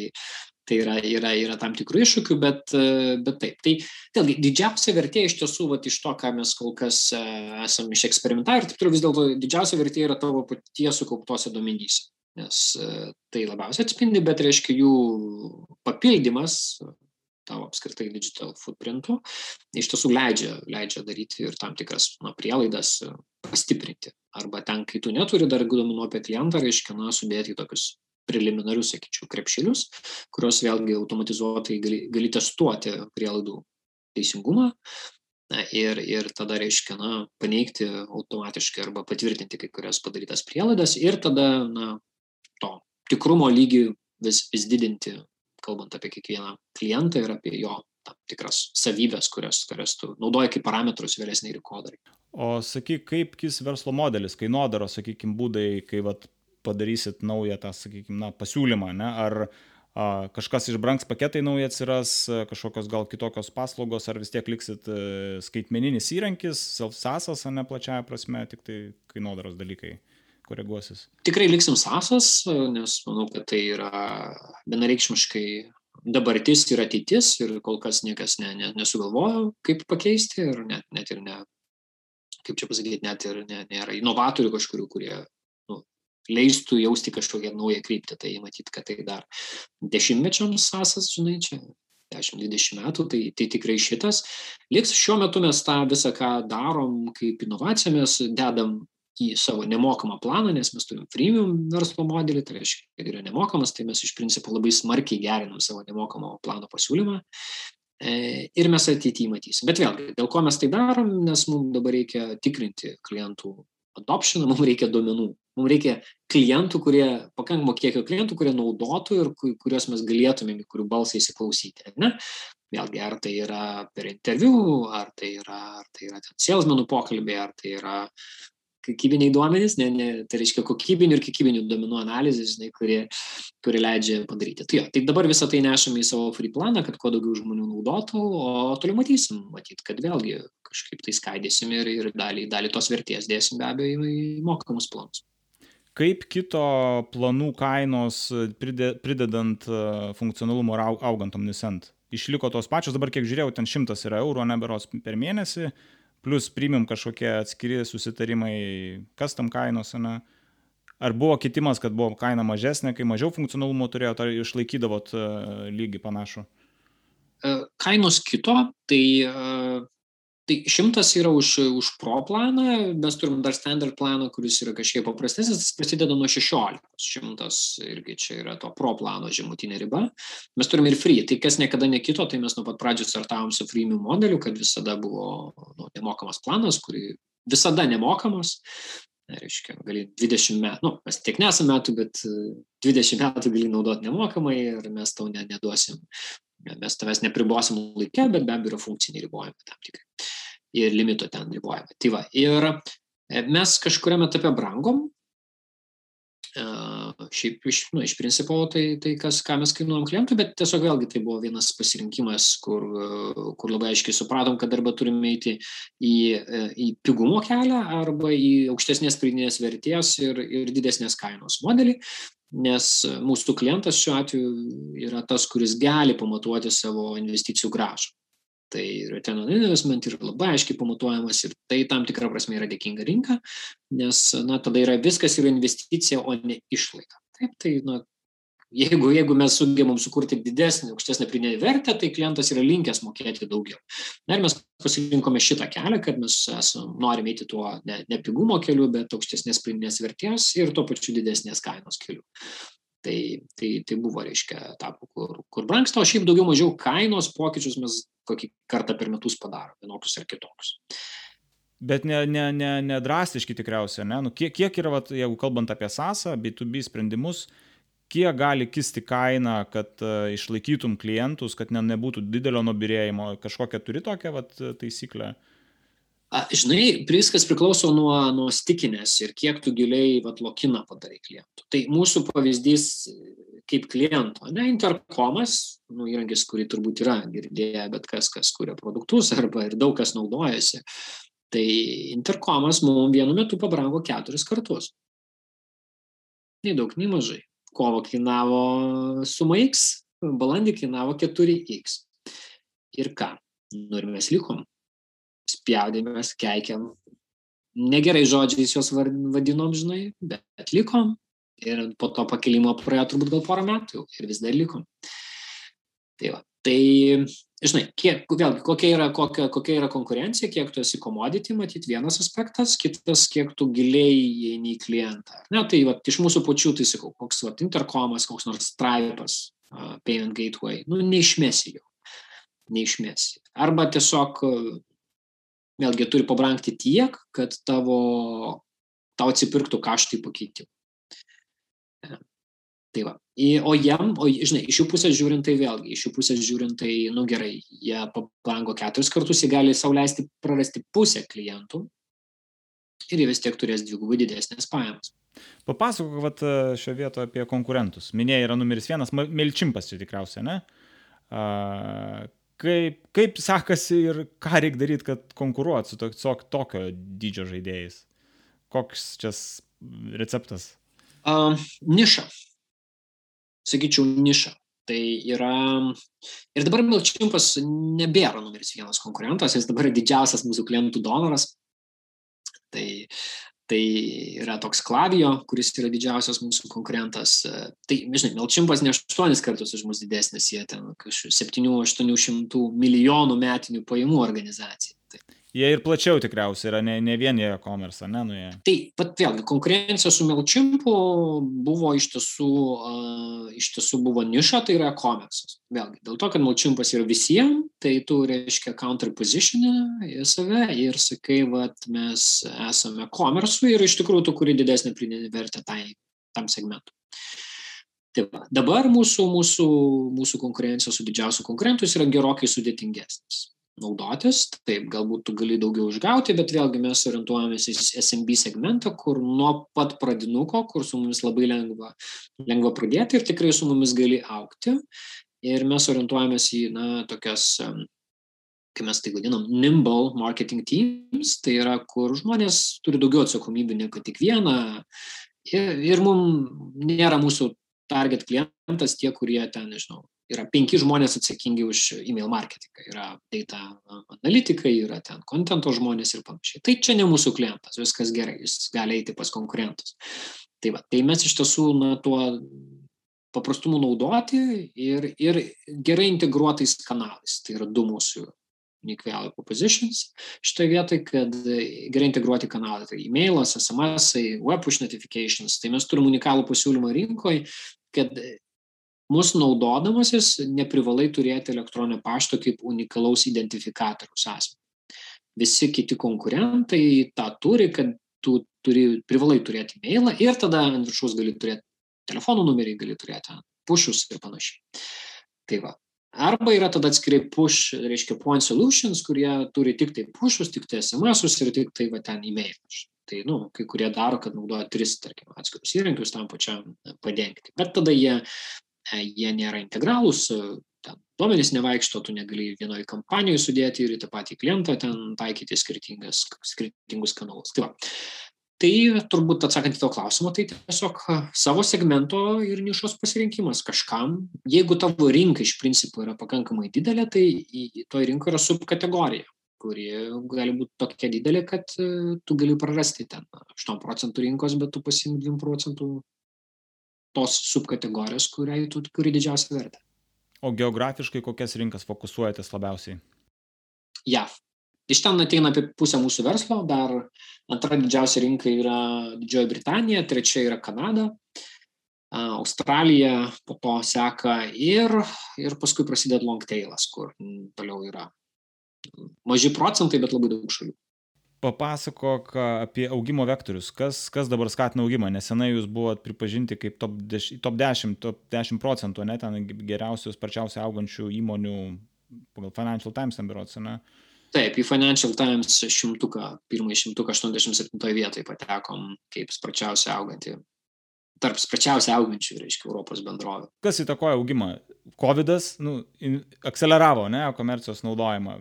tai yra, yra, yra tam tikrų iššūkių, bet, e, bet taip. Tai vėlgi, didžiausia vertė iš tiesų, vat, iš to, ką mes kol kas e, esame išeksperimentavę ir taip toliau, vis dėlto didžiausia vertė yra tavo paties sukauptose duomenyse nes e, tai labiausiai atspindi, bet reiškia jų papildymas tavo apskritai digital footprintų iš tiesų leidžia, leidžia daryti ir tam tikras na, prielaidas e, pastiprinti. Arba ten, kai tu neturi dar duomenų apie klientą, reiškia, na, sudėti tokius preliminarius, sakyčiau, krepšelius, kurios vėlgi automatizuotai gali, gali testuoti prielaidų teisingumą. Na, ir, ir tada reiškia, na, paneigti automatiškai arba patvirtinti kai kurias padarytas prielaidas ir tada, na, to tikrumo lygį vis, vis didinti, kalbant apie kiekvieną klientą ir apie jo tam tikras savybės, kurias, kurias tu naudoji kaip parametrus vėlesniai rinkodarai. O sakyk, kaip kis verslo modelis, kainodaro, sakykime, būdai, kai vat, padarysit naują tą, sakykime, na, pasiūlymą, ne? ar a, kažkas išbranks paketai nauji atsiras, kažkokios gal kitokios paslaugos, ar vis tiek liksit e, skaitmeninis įrankis, self-sasas, ne plačiaja prasme, tik tai kainodaros dalykai koreguosis? Tikrai liksim sąsas, nes manau, kad tai yra vienareikšmiškai dabartis ir ateitis ir kol kas niekas ne, ne, nesugalvojo, kaip pakeisti ir net, net ir ne, kaip čia pasakyti, net ir ne, nėra inovatorių kažkurių, kurie nu, leistų jausti kažkokią naują kryptį. Tai matyt, kad tai dar dešimtmečiams sąsas, žinai, čia 10-20 metų, tai, tai tikrai šitas. Liks šiuo metu mes tą visą, ką darom kaip inovaciją, mes dedam į savo nemokamą planą, nes mes turim freemium verslo modelį, tai reiškia, kad yra nemokamas, tai mes iš principo labai smarkiai gerinam savo nemokamo plano pasiūlymą e, ir mes ateityje matysim. Bet vėlgi, dėl ko mes tai darom, nes mums dabar reikia tikrinti klientų adoptioną, mums reikia duomenų, mums reikia klientų, kurie, pakankamo kiekio klientų, kurie naudotų ir kuriuos mes galėtumėm, kurių balsą įsiklausyti. Ne? Vėlgi, ar tai yra per interviu, ar tai yra, ar tai yra salesmenų pokalbiai, ar tai yra kokybiniai duomenys, ne, ne, tai reiškia kokybinių ir kiekybinių duomenų analizė, žinai, kuri, kuri leidžia padaryti. Tai, jo, tai dabar visą tai nešame į savo free planą, kad kuo daugiau žmonių naudotų, o toliau matysim, matyt, kad vėlgi kažkaip tai skaidysim ir, ir dalį, dalį tos vertės dėsim be abejo į mokamus planus. Kaip kito planų kainos pridedant e, funkcionalumo ir augant omnisent? Išliko tos pačios, dabar kiek žiūrėjau, ten šimtas yra eurų, neberos per mėnesį, plus premium kažkokie atskiri susitarimai, kas tam kainos, ne? Ar buvo kitimas, kad buvo kaina mažesnė, kai mažiau funkcionalumo turėjot, ar išlaikydavot e, lygį panašų? E, kainos kito, tai Tai šimtas yra už, už pro planą, mes turim dar standard planą, kuris yra kažkiek paprastesnis, jis prasideda nuo 16. Šimtas irgi čia yra to pro plano žemutinė riba. Mes turim ir free, tai kas niekada nekito, tai mes nuo pat pradžių startavom su freemium modeliu, kad visada buvo nu, nemokamas planas, kurį visada nemokamas. Reiškia, gali 20 metų, nu, mes tiek nesame metų, bet 20 metų gali naudoti nemokamai ir mes tau neduosim Mes tavęs nepribosim laikė, bet be abejo yra funkciniai ribojimai tam tikrai. Ir limito ten ribojimai. Tai va, ir e, mes kažkuriam etape brangom. E, šiaip iš, nu, iš principo tai, tai kas, ką mes kainuojam klientui, bet tiesiog vėlgi tai buvo vienas pasirinkimas, kur, kur labai aiškiai supratom, kad arba turime eiti į, e, į pigumo kelią, arba į aukštesnės pridinės vertės ir, ir didesnės kainos modelį nes mūsų klientas šiuo atveju yra tas, kuris gali pamatuoti savo investicijų gražą. Tai return on investment yra labai aiškiai pamatuojamas ir tai tam tikrą prasme yra dėkinga rinka, nes na, tada yra viskas yra investicija, o ne išlaika. Taip, tai na, Jeigu, jeigu mes sugebam sukurti didesnį, aukštesnę pridėtinę vertę, tai klientas yra linkęs mokėti daugiau. Na ir mes pasirinkome šitą kelią, kad mes esam, norime eiti tuo ne, ne pigumo keliu, bet aukštesnės pridėtinės vertės ir tuo pačiu didesnės kainos keliu. Tai, tai, tai buvo, reiškia, etapų, kur, kur brangsta, o šiaip daugiau mažiau kainos pokyčius mes kokį kartą per metus padarom, vienokius ar kitokius. Bet ne, ne, ne, ne drastiški tikriausiai, ne? Nu, kiek, kiek yra, vat, jeigu kalbant apie SASą, B2B sprendimus, kiek gali kisti kaina, kad uh, išlaikytum klientus, kad ne, nebūtų didelio nubirėjimo, kažkokią turi tokią vat, taisyklę? A, žinai, viskas priklauso nuo, nuo stikinės ir kiek tu giliai vat, lokiną padarai klientų. Tai mūsų pavyzdys kaip kliento, ne interkomas, nu, įrankis, kurį turbūt yra girdėję, bet kas, kas kuria produktus arba ir daug kas naudojasi. Tai interkomas mums vienu metu pabrango keturis kartus. Nei daug, nei mažai kovo kainavo suma X, balandį kainavo 4X. Ir ką? Nu ir mes likom. Spjaudėmės, keikiam. Negerai žodžiais juos vadinom, žinai, bet likom. Ir po to pakilimo praėjo turbūt gal porą metų ir vis dar likom. Tai va. Tai žinai, kiek, vėlgi, kokia yra, kokia, kokia yra konkurencija, kiek tu esi commodity, matyti vienas aspektas, kitas, kiek tu giliai įeini į klientą. Ne, tai va, iš mūsų pačių, tai sakau, koks va, interkomas, koks nors stripas, uh, payment gateway, nu, neišmesi jau. Neišmesi. Arba tiesiog, vėlgi, turi pabrangti tiek, kad tavo, tau atsipirktų kaštai pakeitimų. Tai va. O jam, o, žinai, iš jų pusės žiūrint, tai vėlgi, iš jų pusės žiūrint, tai, nu gerai, jie pabrango keturis kartus, jie gali sauliaisti prarasti pusę klientų ir jie vis tiek turės dvigubai didesnės pajamas. Papasakok vat, šio vieto apie konkurentus. Minėjai yra numeris vienas, Melčimpas čia tikriausiai, ne? Kaip, kaip sekasi ir ką reikia daryti, kad konkuruot su to, tokio dydžio žaidėjais? Koks čia receptas? Uh, niša sakyčiau, niša. Tai yra. Ir dabar MailChimpas nebėra numeris vienas konkurentas, jis dabar yra didžiausias mūsų klientų donoras. Tai, tai yra toks Klavijo, kuris yra didžiausias mūsų konkurentas. Tai, žinai, MailChimpas ne 8 kartus už mus didesnis, jie ten 7-800 milijonų metinių pajamų organizacija. Jie ir plačiau tikriausiai yra, ne, ne vien jie e-commerce, ne, nu jie. Tai pat vėlgi, konkurencija su MailChimpu buvo iš tiesų, uh, iš tiesų buvo niša, tai yra e-commerce. Vėlgi, dėl to, kad MailChimpas yra visiems, tai tu reiškia counter positionę į save ir sakai, kad mes esame e-commerce ir iš tikrųjų tu kuri didesnę pridėtinę vertę tai, tam segmentui. Tai va, dabar mūsų, mūsų, mūsų konkurencija su didžiausiu konkurentu yra gerokai sudėtingesnis naudotis. Taip, galbūt tu gali daugiau išgauti, bet vėlgi mes orientuojamės į SMB segmentą, kur nuo pat pradinuko, kur su mumis labai lengva, lengva pradėti ir tikrai su mumis gali aukti. Ir mes orientuojamės į, na, tokias kai mes tai vadinam, nimble marketing teams, tai yra, kur žmonės turi daugiau atsakomybių negu tik vieną. Ir, ir mums nėra mūsų target klientas tie, kurie ten, nežinau, yra penki žmonės atsakingi už email marketingą, yra data analitikai, yra ten kontento žmonės ir panašiai. Tai čia ne mūsų klientas, viskas gerai, jis gali eiti pas konkurentus. Tai, va, tai mes iš tiesų na, tuo paprastumu naudoti ir, ir gerai integruotais kanalais. Tai yra du mūsų unique value propositions šitoje vietoje, kad gerai integruoti kanalą. Tai e-mailas, SMS, web push notifications. Tai mes turim unikalų pasiūlymą rinkoje, kad mūsų naudodamasis neprivalai turėti elektroninio pašto kaip unikalaus identifikatoriaus asmenį. Visi kiti konkurentai tą turi, kad tu turi, privalai turėti mailą ir tada ant viršaus gali turėti telefonų numerį, gali turėti pušus ir panašiai. Tai va. Arba yra tada atskirai push, reiškia point solutions, kurie turi tik tai pushus, tik tai SMS-us ir tik tai va ten e-mailus. Tai, nu, kai kurie daro, kad naudoja tris, tarkim, atskirus įrankius tam pačiam padengti. Bet tada jie, jie nėra integralūs, ten duomenys nevaikšto, tu negali vienoje kampanijoje sudėti ir į tą patį klientą ten taikyti skirtingus kanalus. Tai va, Tai turbūt atsakant į to klausimą, tai tiesiog savo segmento ir nišos pasirinkimas kažkam. Jeigu tavo rinka iš principo yra pakankamai didelė, tai į to rinko yra subkategorija, kuri gali būti tokia didelė, kad tu gali prarasti ten 8 procentų rinkos, bet tu pasimti 2 procentų tos subkategorijos, kuriai tu kuri didžiausią vertę. O geografiškai kokias rinkas fokusuojatės labiausiai? JAV. Iš ten ateina apie pusę mūsų verslo, dar antra didžiausia rinka yra Didžioji Britanija, trečia yra Kanada, Australija, po to seka ir, ir paskui prasideda long tailas, kur toliau yra maži procentai, bet labai daug šalių. Papasakok apie augimo vektorius. Kas, kas dabar skatina augimą? Nesenai jūs buvot pripažinti kaip top, deš, top 10, top 10 procentų, ne ten geriausių, sparčiausiai augančių įmonių pagal Financial Times, ten biurots, ne? Taip, į Financial Times šimtuką, pirmąjį šimtuką 87 vietoje patekom kaip sparčiausiai augantį, tarp sparčiausiai augančių, reiškia, Europos bendrovė. Kas įtakoja augimą? Covidas nu, akceleravo, ne, komercijos naudojimą.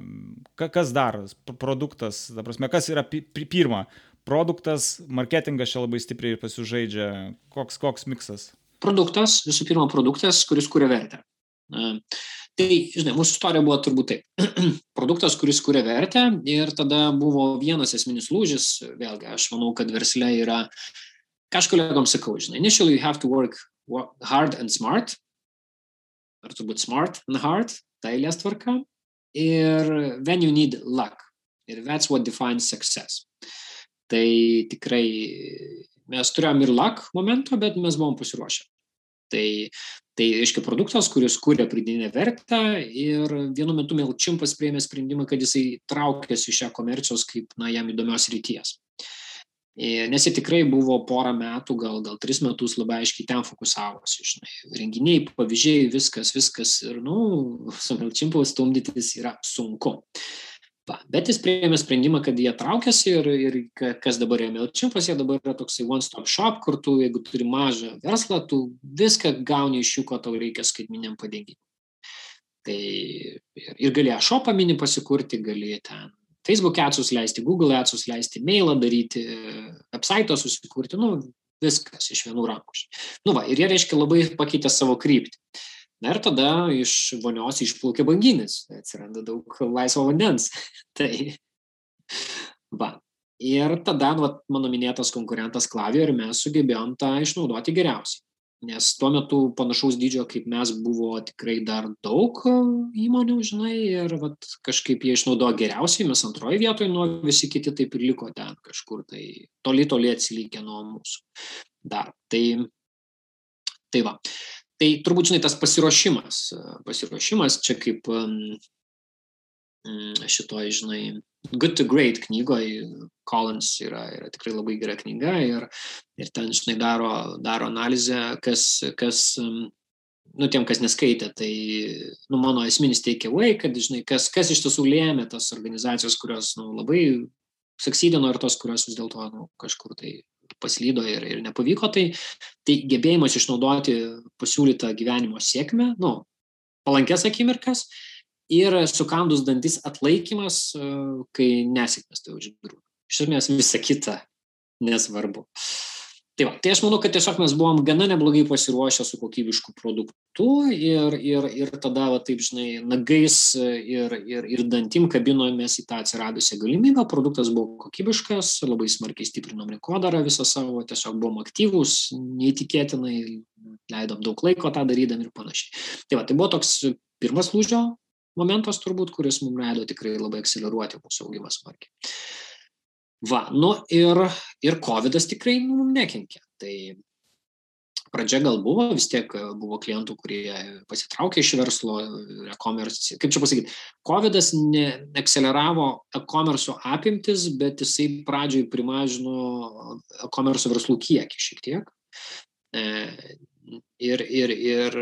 Ka, kas dar? Produktas, ta prasme, kas yra pi, pi, pirma? Produktas, marketingas čia labai stipriai pasižaidžia. Koks, koks miksas? Produktas, visų pirma, produktas, kuris kuria vertę. Tai, žinai, mūsų istorija buvo turbūt taip. *clears throat* Produktas, kuris kuria vertę ir tada buvo vienas esminis lūžis, vėlgi, aš manau, kad versle yra, ką aš kolegom sakau, žinai, initially you have to work hard and smart, ar turbūt smart and hard, ta eilės tvarka, ir when you need luck. Ir that's what defines success. Tai tikrai mes turėjom ir luck momento, bet mes buvom pasiruošę. Tai Tai reiškia produktas, kuris kūrė pridinę vertę ir vienu metu Melčimpas prieėmė sprendimą, kad jisai traukėsi iš šią komercijos kaip na, jam įdomios ryties. Nes jie tikrai buvo porą metų, gal, gal tris metus labai aiškiai ten fokusavosi, žinai, renginiai, pavyzdžiai, viskas, viskas ir, nu, su Melčimpu stumdytis yra sunku. Va. Bet jis priėmė sprendimą, kad jie traukiasi ir, ir kas dabar yra MailChimpas, jie dabar yra toksai one-stop shop, kur tu, jeigu turi mažą verslą, tu viską gauni iš jų, ko tau reikia skaitminiam padengimui. Tai ir, ir gali shopą mini pasikurti, gali ten Facebook atsus leisti, Google atsus leisti, mailą daryti, website susikurti, nu, viskas iš vienų rankų. Nu va, ir jie reiškia labai pakeitė savo kryptį. Na ir tada iš vonios išplaukia banginis, atsiranda daug laisvo vandens. *laughs* tai va. Ir tada va, mano minėtas konkurentas Klavio ir mes sugebėjom tą išnaudoti geriausiai. Nes tuo metu panašaus dydžio kaip mes buvo tikrai dar daug įmonių, žinai, ir vat, kažkaip jie išnaudojo geriausiai, mes antroji vietoje, nuo visi kiti taip ir liko ten kažkur, tai toli toli atsilikę nuo mūsų dar. Tai, tai va tai turbūt žinai tas pasiruošimas pasiruošimas čia kaip šitoj žinai Good to Great knygoj Collins yra, yra tikrai labai gera knyga ir, ir ten, žinai, daro, daro analizę, kas, kas nu, tiem, kas neskaitė, tai, nu, mano esminis takeaway, kad, žinai, kas, kas iš tiesų lėmė tas organizacijos, kurios, nu, labai suksydino ir tos, kurios vis dėlto, nu, kažkur tai paslydo ir, ir nepavyko, tai, tai gebėjimas išnaudoti pasiūlytą gyvenimo sėkmę, nu, palankės akimirkas ir sukandus dantis atlaikymas, kai nesėkmės tai užgrūda. Iš esmės visa kita nesvarbu. Tai, va, tai aš manau, kad tiesiog mes buvom gana neblogai pasiruošę su kokybišku produktu ir, ir, ir tada, va, taip žinai, nagais ir, ir, ir dantim kabinomės į tą atsiradusią galimybę. Produktas buvo kokybiškas, labai smarkiai stiprinom rinkodarą visą savo, tiesiog buvom aktyvūs, neįtikėtinai, leidom daug laiko tą darydami ir panašiai. Tai, va, tai buvo toks pirmas lūžio momentas turbūt, kuris mums leido tikrai labai akceleruoti mūsų augimą smarkiai. Va, nu ir, ir COVID tikrai nu, nekenkia. Tai pradžia gal buvo, vis tiek buvo klientų, kurie pasitraukė iš verslo, e-commerce, kaip čia pasakyti, COVID neakceleravo e-commerce apimtis, bet jisai pradžioj primažino e-commerce verslų kiekį šiek tiek. E, Ir, ir, ir,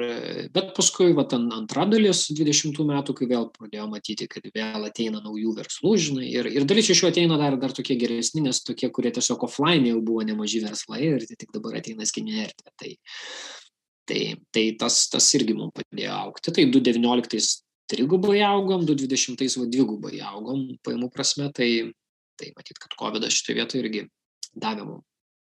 bet paskui, va, antra dalis 20 metų, kai vėl pradėjau matyti, kad vėl ateina naujų verslų, žinai, ir, ir dalis iš jų ateina dar, dar tokie geresni, nes tokie, kurie tiesiog offline jau buvo nemaži verslai ir tai tik dabar ateina skinė erdvė. Tai, tai, tai tas, tas irgi mums padėjo aukti. Tai 2019 trigubai augom, 2020 va dvigubai augom paimų prasme, tai, tai matyt, kad COVID šitoje vietoje irgi davė mums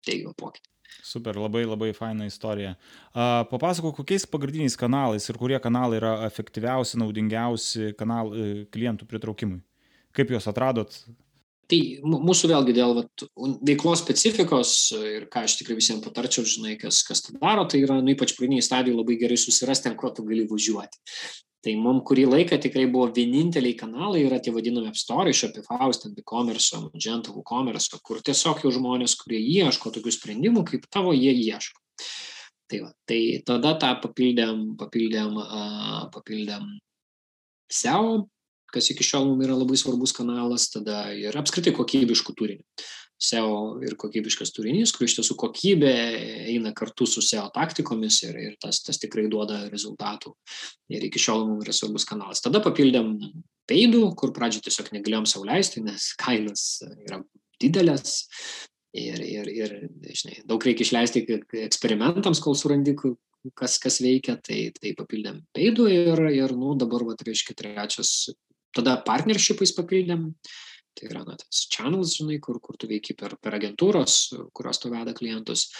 teigiamą pokytį. Super, labai labai faina istorija. Uh, papasako, kokiais pagrindiniais kanalais ir kurie kanalai yra efektyviausi, naudingiausi kanal, e, klientų pritraukimui. Kaip juos atradot? Tai mūsų vėlgi dėl vat, veiklos specifikos ir ką aš tikrai visiems patarčiau, žinai, kas, kas tai daro, tai yra, nu, ypač pradiniai stadijai labai gerai susirasti, ant ko tu gali važiuoti. Tai mums kurį laiką tikrai buvo vieninteliai kanalai, yra tie vadinami App Store, Shopify, ten e-commerce, Magento, WooCommerce, kur tiesiog jau žmonės, kurie ieško tokių sprendimų, kaip tavo, jie ieško. Tai, va, tai tada tą papildėm, papildėm, papildėm SEO, kas iki šiol mums yra labai svarbus kanalas, tada ir apskritai kokybiškų turinių. SEO ir kokybiškas turinys, kur iš tiesų kokybė eina kartu su SEO taktikomis ir, ir tas, tas tikrai duoda rezultatų. Ir iki šiol mums yra svarbus kanalas. Tada papildėm peidų, kur pradžioje tiesiog negalėjom sauliaisti, nes kainos yra didelės. Ir, ir, ir žinai, daug reikia išleisti eksperimentams, kol surandi, kas, kas veikia, tai, tai papildėm peidų ir, ir nu, dabar, va, reiškia, trečias, tada partnershipais papildėm. Uh, Tai yra na, tas channels, žinai, kur, kur tu veiki per, per agentūros, kurios tu veda klientus.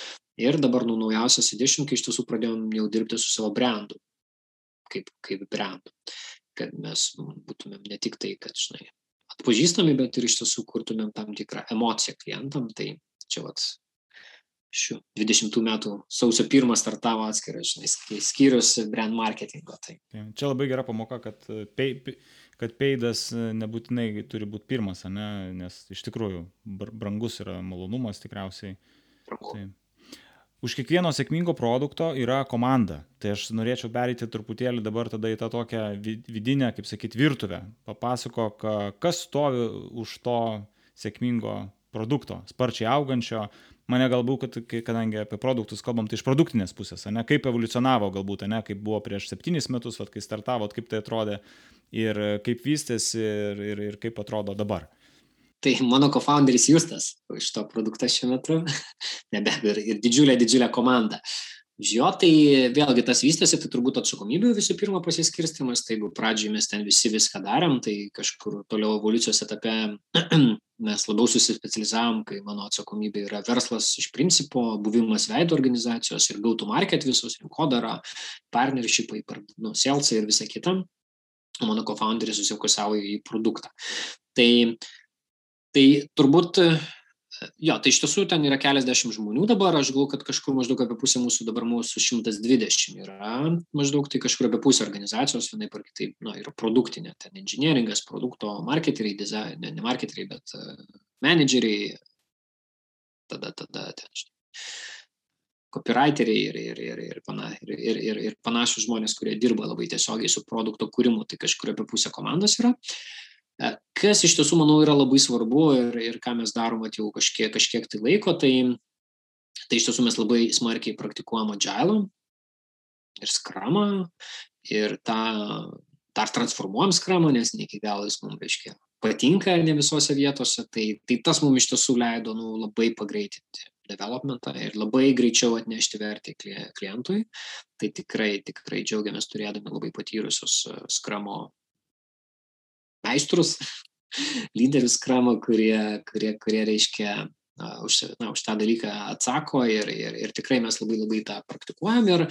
Ir dabar nu, naujausias edition, kai iš tiesų pradėjom jau dirbti su savo brandu, kaip, kaip brandu. Kad mes nu, būtumėm ne tik tai, kad, žinai, atpažįstami, bet ir iš tiesų kurtumėm tam tikrą emociją klientam. Tai čia vat šių 20 metų sausio 1 startavo atskiras, žinai, skyrius brand marketingo. Tai. Čia labai gera pamoka, kad pay, pay kad peidas e, nebūtinai turi būti pirmas, ne? nes iš tikrųjų brangus yra malonumas tikriausiai. Tai. Už kiekvieno sėkmingo produkto yra komanda. Tai aš norėčiau perėti truputėlį dabar tada į tą tokią vidinę, kaip sakyti, virtuvę. Papasakok, kas stovi už to sėkmingo produkto, sparčiai augančio. Mane galbūt, kad, kadangi apie produktus kalbam, tai iš produktinės pusės, ne, kaip evoliucionavo galbūt, ne, kaip buvo prieš septynis metus, vat, kai startavot, kaip tai atrodė, ir kaip vystėsi ir, ir, ir kaip atrodo dabar. Tai mano co-founderis Justas iš to produkto šiuo metu, *laughs* nebe ir, ir didžiulė, didžiulė komanda. Už jo tai vėlgi tas vystėsi, tai turbūt atsakomybių visų pirma pasiskirstimas, tai jeigu pradžioj mes ten visi viską darėm, tai kažkur toliau evoliucijos etape *clears throat* mes labiau susispecializavom, kai mano atsakomybė yra verslas iš principo, buvimas veido organizacijos ir to market visos, rinkodara, partnershipai, nu, salesai ir visa kita mano kofounderis susifokusavo į produktą. Tai, tai turbūt, jo, tai iš tiesų ten yra keliasdešimt žmonių dabar, aš galvoju, kad kažkur maždaug apie pusę mūsų, dabar mūsų 120 yra, maždaug tai kažkur apie pusę organizacijos, vienai par kitaip, na, yra produktinė, ten inžinieringas, produkto marketeriai, design, ne, ne marketeriai, bet uh, menedžeriai, tada, tada, ten, copywriteriai ir, ir, ir, ir, pana, ir, ir, ir, ir panašus žmonės, kurie dirba labai tiesiogiai su produkto kūrimu, tai kažkur apie pusę komandos yra. E, kas iš tiesų, manau, yra labai svarbu ir, ir ką mes darom jau kažkiek, kažkiek tai laiko, tai, tai iš tiesų mes labai smarkiai praktikuojam agile. ir skramą, ir tą dar transformuojam skramą, nes ne iki galo jis mums, reiškia, patinka ne visose vietose, tai, tai tas mums iš tiesų leido nu, labai pagreitinti developmentą ir labai greičiau atnešti vertę klientui. Tai tikrai, tikrai džiaugiamės turėdami labai patyrusius e, skramo meistrus, lyderius skramo, kurie, kurie, kurie reiškia už, na, už tą dalyką atsako ir, ir, ir tikrai mes labai labai tą praktikuojam. Ir,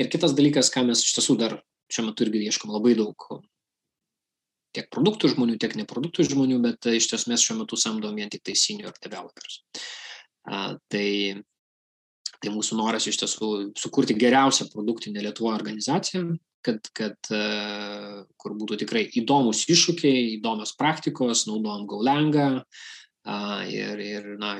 ir kitas dalykas, ką mes iš tiesų dar šiuo metu irgi ieškom labai daug tiek produktų žmonių, tiek neproduktų žmonių, bet iš tiesų mes šiuo metu samdom vien tik tai senior developers. A, tai, tai mūsų noras iš tiesų sukurti geriausią produktinę Lietuvo organizaciją, kad, kad kur būtų tikrai įdomus iššūkiai, įdomios praktikos, naudojam gaulengą, ir, ir na,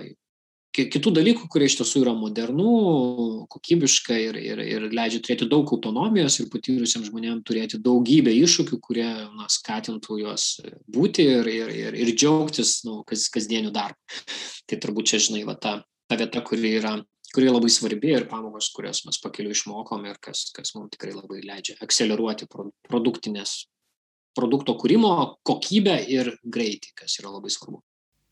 kitų dalykų, kurie iš tiesų yra modernų, kokybiška ir, ir, ir leidžia turėti daug autonomijos ir patyrusiems žmonėms turėti daugybę iššūkių, kurie na, skatintų juos būti ir, ir, ir, ir džiaugtis nu, kas, kasdieniu darbu. Tai turbūt čia, žinai, va, ta, ta vieta, kuri yra kuri labai svarbi ir pamokos, kurias mes pakeliu išmokom ir kas, kas mums tikrai labai leidžia akceleruoti produktinės, produkto kūrimo kokybę ir greitį, kas yra labai svarbu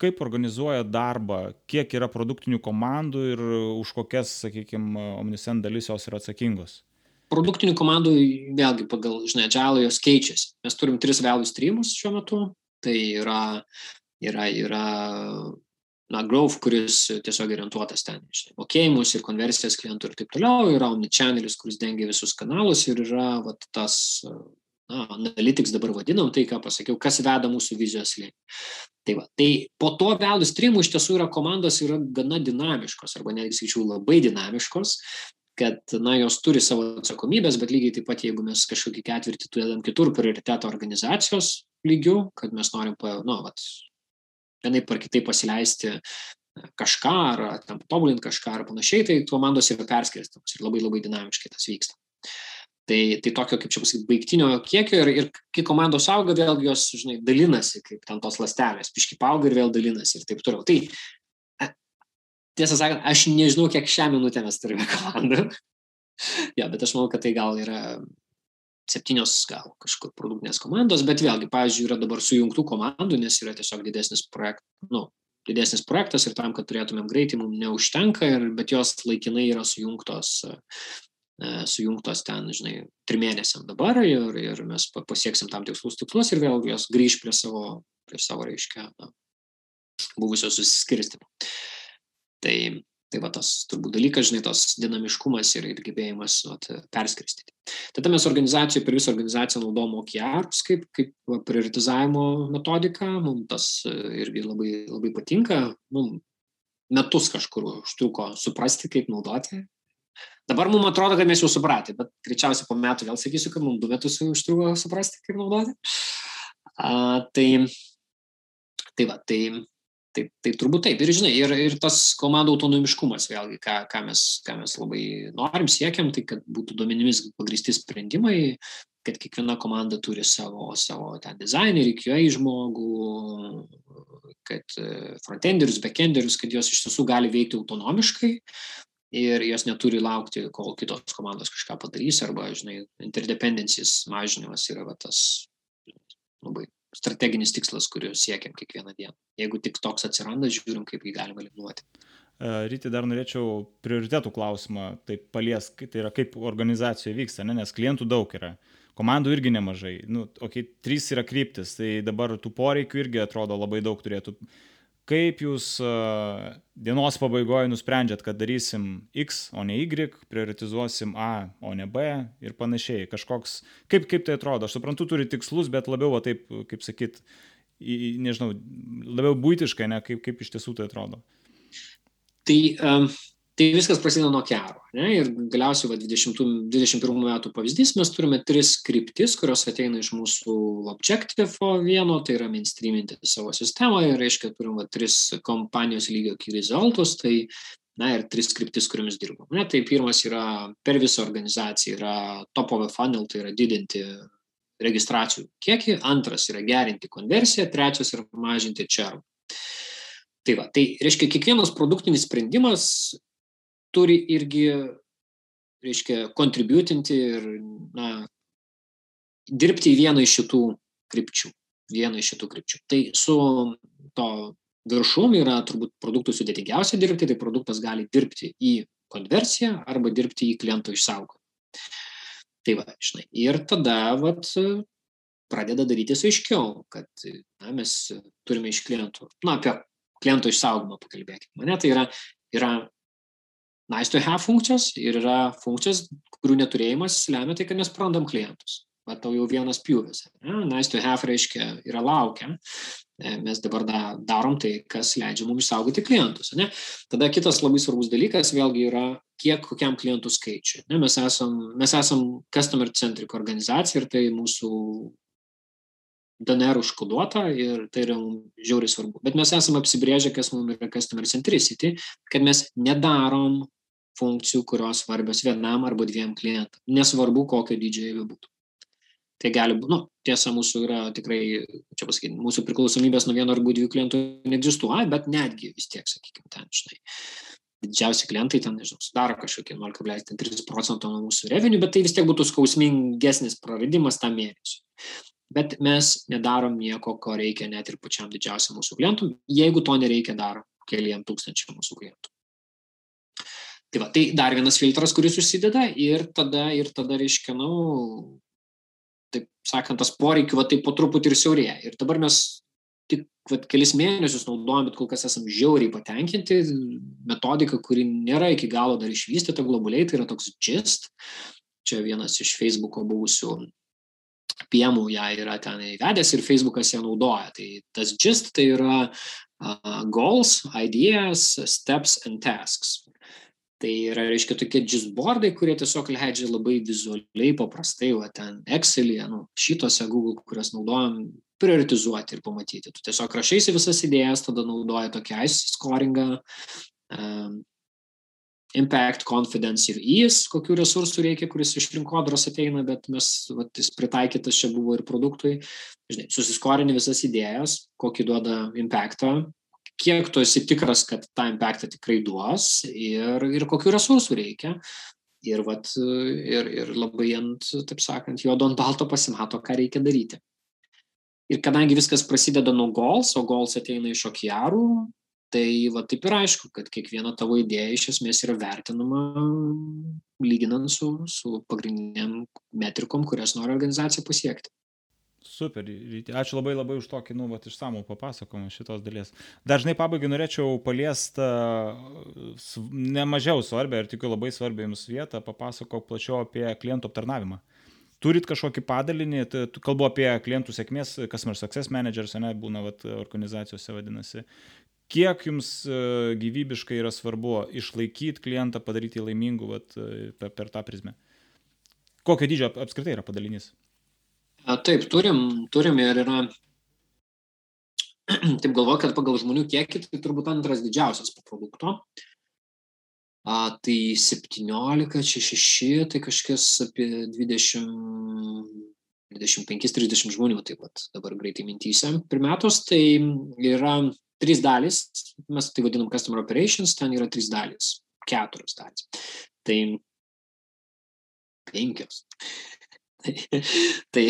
kaip organizuoja darbą, kiek yra produktinių komandų ir už kokias, sakykime, Omnisend dalis jos yra atsakingos? Produktinių komandų, vėlgi, pagal, žinai, džialą jos keičiasi. Mes turim tris value streamus šiuo metu. Tai yra, yra, yra na, growth, kuris tiesiog orientuotas ten, žinai, mokėjimus ir konversijas klientų ir taip toliau, yra omnichannel, kuris dengia visus kanalus ir yra vat, tas na, analytics dabar vadinam, tai ką pasakiau, kas veda mūsų vizijos link. Tai, va, tai po to value streamų iš tiesų yra komandos yra gana dinamiškos, arba netgi sakyčiau labai dinamiškos, kad, na, jos turi savo atsakomybės, bet lygiai taip pat, jeigu mes kažkokį ketvirtį turėdam kitur prioriteto organizacijos lygių, kad mes norim, nu, vat, vienaip ar kitaip pasileisti kažką, ar tam tobulinti kažką, ar panašiai, tai komandos yra perskirstamos ir labai labai dinamiškai tas vyksta. Tai, tai tokio, kaip čia pasakyti, baigtinio kiekio ir, ir kai komandos auga, vėlgi jos, žinai, dalinasi, kaip ten tos lastelės, piški auga ir vėl dalinasi ir taip toliau. Tai e, tiesą sakant, aš nežinau, kiek šią minutę mes turime *laughs* komandų. ja, bet aš manau, kad tai gal yra septynios gal kažkur produktinės komandos, bet vėlgi, pavyzdžiui, yra dabar sujungtų komandų, nes yra tiesiog didesnis projektas, nu, didesnis projektas ir tam, kad turėtumėm greitį, mums neužtenka, ir, bet jos laikinai yra sujungtos E, sujungtos ten, žinai, trim mėnesiam dabar ir, ir mes pasieksim tam tikslus tikslus ir vėl jos grįž prie savo, prie savo reiškia, na, buvusio susiskirstimo. Tai, tai va tas turbūt dalykas, žinai, tas dinamiškumas ir, ir gebėjimas vat, perskirstyti. Tada mes organizacijoje, per visą organizaciją naudojam OKRs kaip, kaip prioritizavimo metodiką, mums tas e, irgi labai, labai patinka, mums metus kažkur užtruko suprasti, kaip naudoti Dabar mums atrodo, kad mes jau supratę, bet greičiausiai po metų vėl sakysiu, kad mums du metus užtruko suprasti, kaip naudoti. A, tai, tai va, tai, tai, tai turbūt taip. Ir žinai, ir, ir tas komandų autonomiškumas, vėlgi, ką, ką, mes, ką mes labai norim, siekiam, tai kad būtų duomenimis pagristi sprendimai, kad kiekviena komanda turi savo, savo ten dizainerį, QA žmogų, kad e, frontenderius, backenderius, kad jos iš tiesų gali veikti autonomiškai, ir jos neturi laukti, kol kitos komandos kažką padarys, arba, žinai, interdependencies mažinimas yra va, tas labai strateginis tikslas, kurio siekiam kiekvieną dieną. Jeigu tik toks atsiranda, žiūrim, kaip jį galima eliminuoti. E, Ryti, dar norėčiau prioritetų klausimą, tai palies, tai yra kaip organizacijoje vyksta, ne? nes klientų daug yra, komandų irgi nemažai, nu, okei, okay, trys yra kryptis, tai dabar tų poreikių irgi atrodo labai daug turėtų kaip jūs dienos pabaigoje nusprendžiat, kad darysim X, o ne Y, prioritizuosim A, o ne B ir panašiai. Kažkoks, kaip, kaip tai atrodo? Aš suprantu, turi tikslus, bet labiau, va, taip, kaip sakyt, nežinau, labiau būtiškai, ne kaip, kaip iš tiesų tai atrodo. Tai um, Tai viskas prasideda nuo kero. Ne? Ir galiausiai va, 20, 21 metų pavyzdys, mes turime tris kryptis, kurios ateina iš mūsų objectivo vieno, tai yra mainstreaminti savo sistemą ir reiškia, turim va, tris kompanijos lygio key resultus, tai na ir tris kryptis, kuriamis dirbam. Ne? Tai pirmas yra per visą organizaciją, yra top of a funnel, tai yra didinti registracijų kiekį, antras yra gerinti konversiją, trečias yra mažinti čerų. Tai va, tai reiškia, kiekvienas produktinis sprendimas turi irgi reiškia, kontributinti ir, na, dirbti į vieną iš šitų krypčių. Vieną iš šitų krypčių. Tai su to viršum yra turbūt produktų sudėtingiausia dirbti, tai produktas gali dirbti į konversiją arba dirbti į klientų išsaugojimą. Tai va, žinai. Ir tada, vat, pradeda darytis aiškiau, kad na, mes turime iš klientų, na, apie klientų išsaugomą pakalbėkime. Mane tai yra, yra nice to have funkcijos ir yra funkcijos, kurių neturėjimas lemia tai, kad mes prarandam klientus. Va, tau jau vienas pjūvis. Nice to have reiškia yra laukia. E, mes dabar da, darom tai, kas leidžia mums išsaugoti klientus. Ne? Tada kitas labai svarbus dalykas vėlgi yra, kiek kokiam klientų skaičiui. Ne? Mes, esam, mes esam customer centric organizacija ir tai mūsų DNR užkoduota ir tai yra žiauriai svarbu. Bet mes esame apsibrėžę, kas mums yra customer centricity, kad mes nedarom funkcijų, kurios svarbios vienam arba dviem klientam. Nesvarbu, kokio dydžio jie būtų. Tai gali būti, nu, tiesa, mūsų yra tikrai, čia pasakyti, mūsų priklausomybės nuo vieno arba dviejų klientų neegzistuoja, bet netgi vis tiek, sakykime, ten, žinai, didžiausi klientai ten, nežinau, sudaro kažkokį 0,3 procento nuo mūsų revinių, bet tai vis tiek būtų skausmingesnis praradimas tam mėnesiui bet mes nedarom nieko, ko reikia net ir pačiam didžiausiam mūsų klientum, jeigu to nereikia dar keliem tūkstančiam mūsų klientų. Tai va, tai dar vienas filtras, kuris susideda ir tada, ir tada reiškia, nu, taip sakant, tas poreikių, va, taip po truputį ir siaurėja. Ir dabar mes tik va, kelis mėnesius naudojam, bet kol kas esam žiauriai patenkinti. Metodika, kuri nėra iki galo dar išvystyta globaliai, tai yra toks gist. Čia vienas iš Facebook'o buvusių piemų ją yra ten įvedęs ir Facebookas ją naudoja. Tai tas gist tai yra uh, goals, ideas, steps and tasks. Tai yra, reiškia, tokie gistboardai, kurie tiesiog leidžia labai vizualiai, paprastai, o ten Excel'e, nu, šitose Google, kurias naudojam, prioritizuoti ir pamatyti. Tu tiesiog rašaisi visas idėjas, tada naudoji tokį ice scoringą, um, impact, confidence ir ease, kokių resursų reikia, kuris iš rinkodaros ateina, bet mes, vat, jis pritaikytas čia buvo ir produktui. Žinai, susiskorini visas idėjas, kokį duoda impactą, kiek tu esi tikras, kad tą impactą tikrai duos ir, ir kokių resursų reikia. Ir, vat, ir, ir labai ant, taip sakant, juodo ant balto pasimato, ką reikia daryti. Ir kadangi viskas prasideda nuo goals, o goals ateina iš okiarų, tai va taip ir aišku, kad kiekviena tavo idėja iš esmės yra vertinama lyginant su, su pagrindiniam metrikom, kurias nori organizacija pasiekti. Super, ačiū labai labai už tokį, nu, vat, išsamų papasakojimą šitos dalies. Dažnai pabaigai norėčiau paliesti nemažiau svarbę ir tikiu labai svarbią jums vietą, papasakok plačiau apie klientų aptarnavimą. Turit kažkokį padalinį, kalbu apie klientų sėkmės, customer success managers, ne, būna vat, organizacijose vadinasi kiek jums e, gyvybiškai yra svarbu išlaikyti klientą, padaryti jį laimingų vat, e, per, per tą prizmę? Kokio dydžio apskritai yra padalinys? Taip, turim, turim ir yra, *clears throat* taip galvoju, kad pagal žmonių kiekį tai turbūt antras didžiausias po produkto. A, tai 17, čia 6, tai kažkas apie 20, 25-30 žmonių, taip pat dabar greitai mintyse per metus, tai yra trys dalys, mes tai vadinam customer operations, ten yra trys dalys, keturios dalys. Tai penkios. *laughs* tai,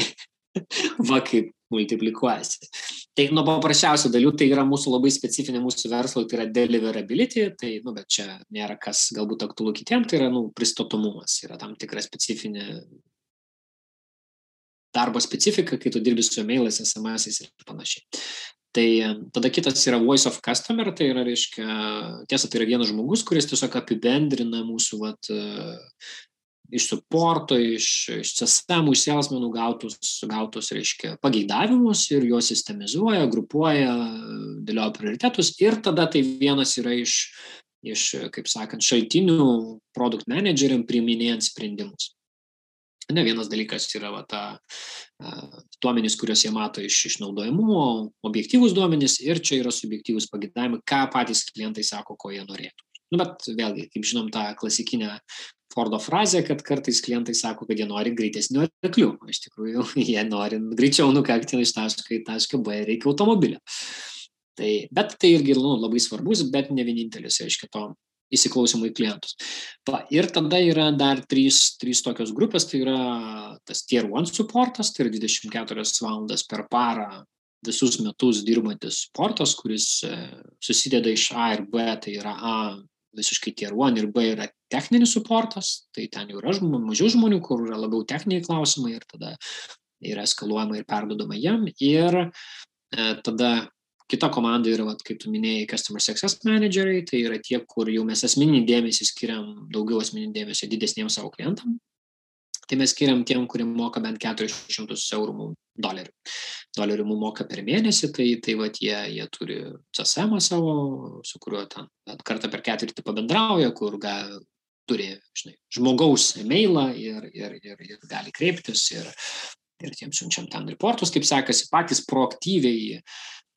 *laughs* va kaip multiplikuojasi. Tai nuo paprasčiausių dalių tai yra mūsų labai specifinė mūsų verslo, tai yra deliverability, tai, nu, bet čia nėra kas galbūt aktualu kitiems, tai yra, nu, pristatomumas, yra tam tikra specifinė darbo specifika, kai tu dirbi su e-mailais, SMS ir panašiai. Tai tada kitas yra Voice of Customer, tai yra, reiškia, tiesa, tai yra vienas žmogus, kuris tiesiog apibendrina mūsų, vat, iš supporto, iš, iš CSM, iš salesmenų gautus, gautus, reiškia, pageidavimus ir juos sistemizuoja, grupuoja, dėlioja prioritetus ir tada tai vienas yra iš, iš kaip sakant, šaltinių produkt manageriam priiminėjant sprendimus. Ne vienas dalykas yra va, ta, duomenys, kuriuos jie mato iš išnaudojamumo, objektyvūs duomenys ir čia yra subjektyvūs pagėdavimai, ką patys klientai sako, ko jie norėtų. Nu, bet vėlgi, kaip žinom, tą klasikinę Fordo frazę, kad kartais klientai sako, kad jie nori greitesnių arklių, iš tikrųjų *laughs* jie nori greičiau nukakti iš taško į tašką B reikia automobilio. Tai, bet tai irgi nu, labai svarbus, bet ne vienintelis, reiškia, to įsiklausimų į klientus. Va, ir tada yra dar trys, trys tokios grupės, tai yra tas Tier 1 supportas, tai yra 24 valandas per parą visus metus dirbantis sportas, kuris e, susideda iš A ir B, tai yra A visiškai Tier 1 ir B yra techninis supportas, tai ten jau yra žmonių, mažiau žmonių, kur yra labiau techniniai klausimai ir tada yra eskaluojama ir perdodama jam. Ir e, tada kita komanda yra, vat, kaip tu minėjai, Customer Success Manageriai, tai yra tie, kur jau mes asmeninį dėmesį skiriam, daugiau asmeninį dėmesį didesniems savo klientam. Tai mes skiriam tiem, kurie moka bent 400 eurų dolerių. Dolerių mums moka per mėnesį, tai, tai vat, jie, jie turi CSM savo, su kuriuo ten kartą per ketvirtį pabendrauja, kur ga, turi žinai, žmogaus e-mailą ir, ir, ir, ir gali kreiptis ir, ir tiem siunčiam ten reportus, kaip sekasi, patys proaktyviai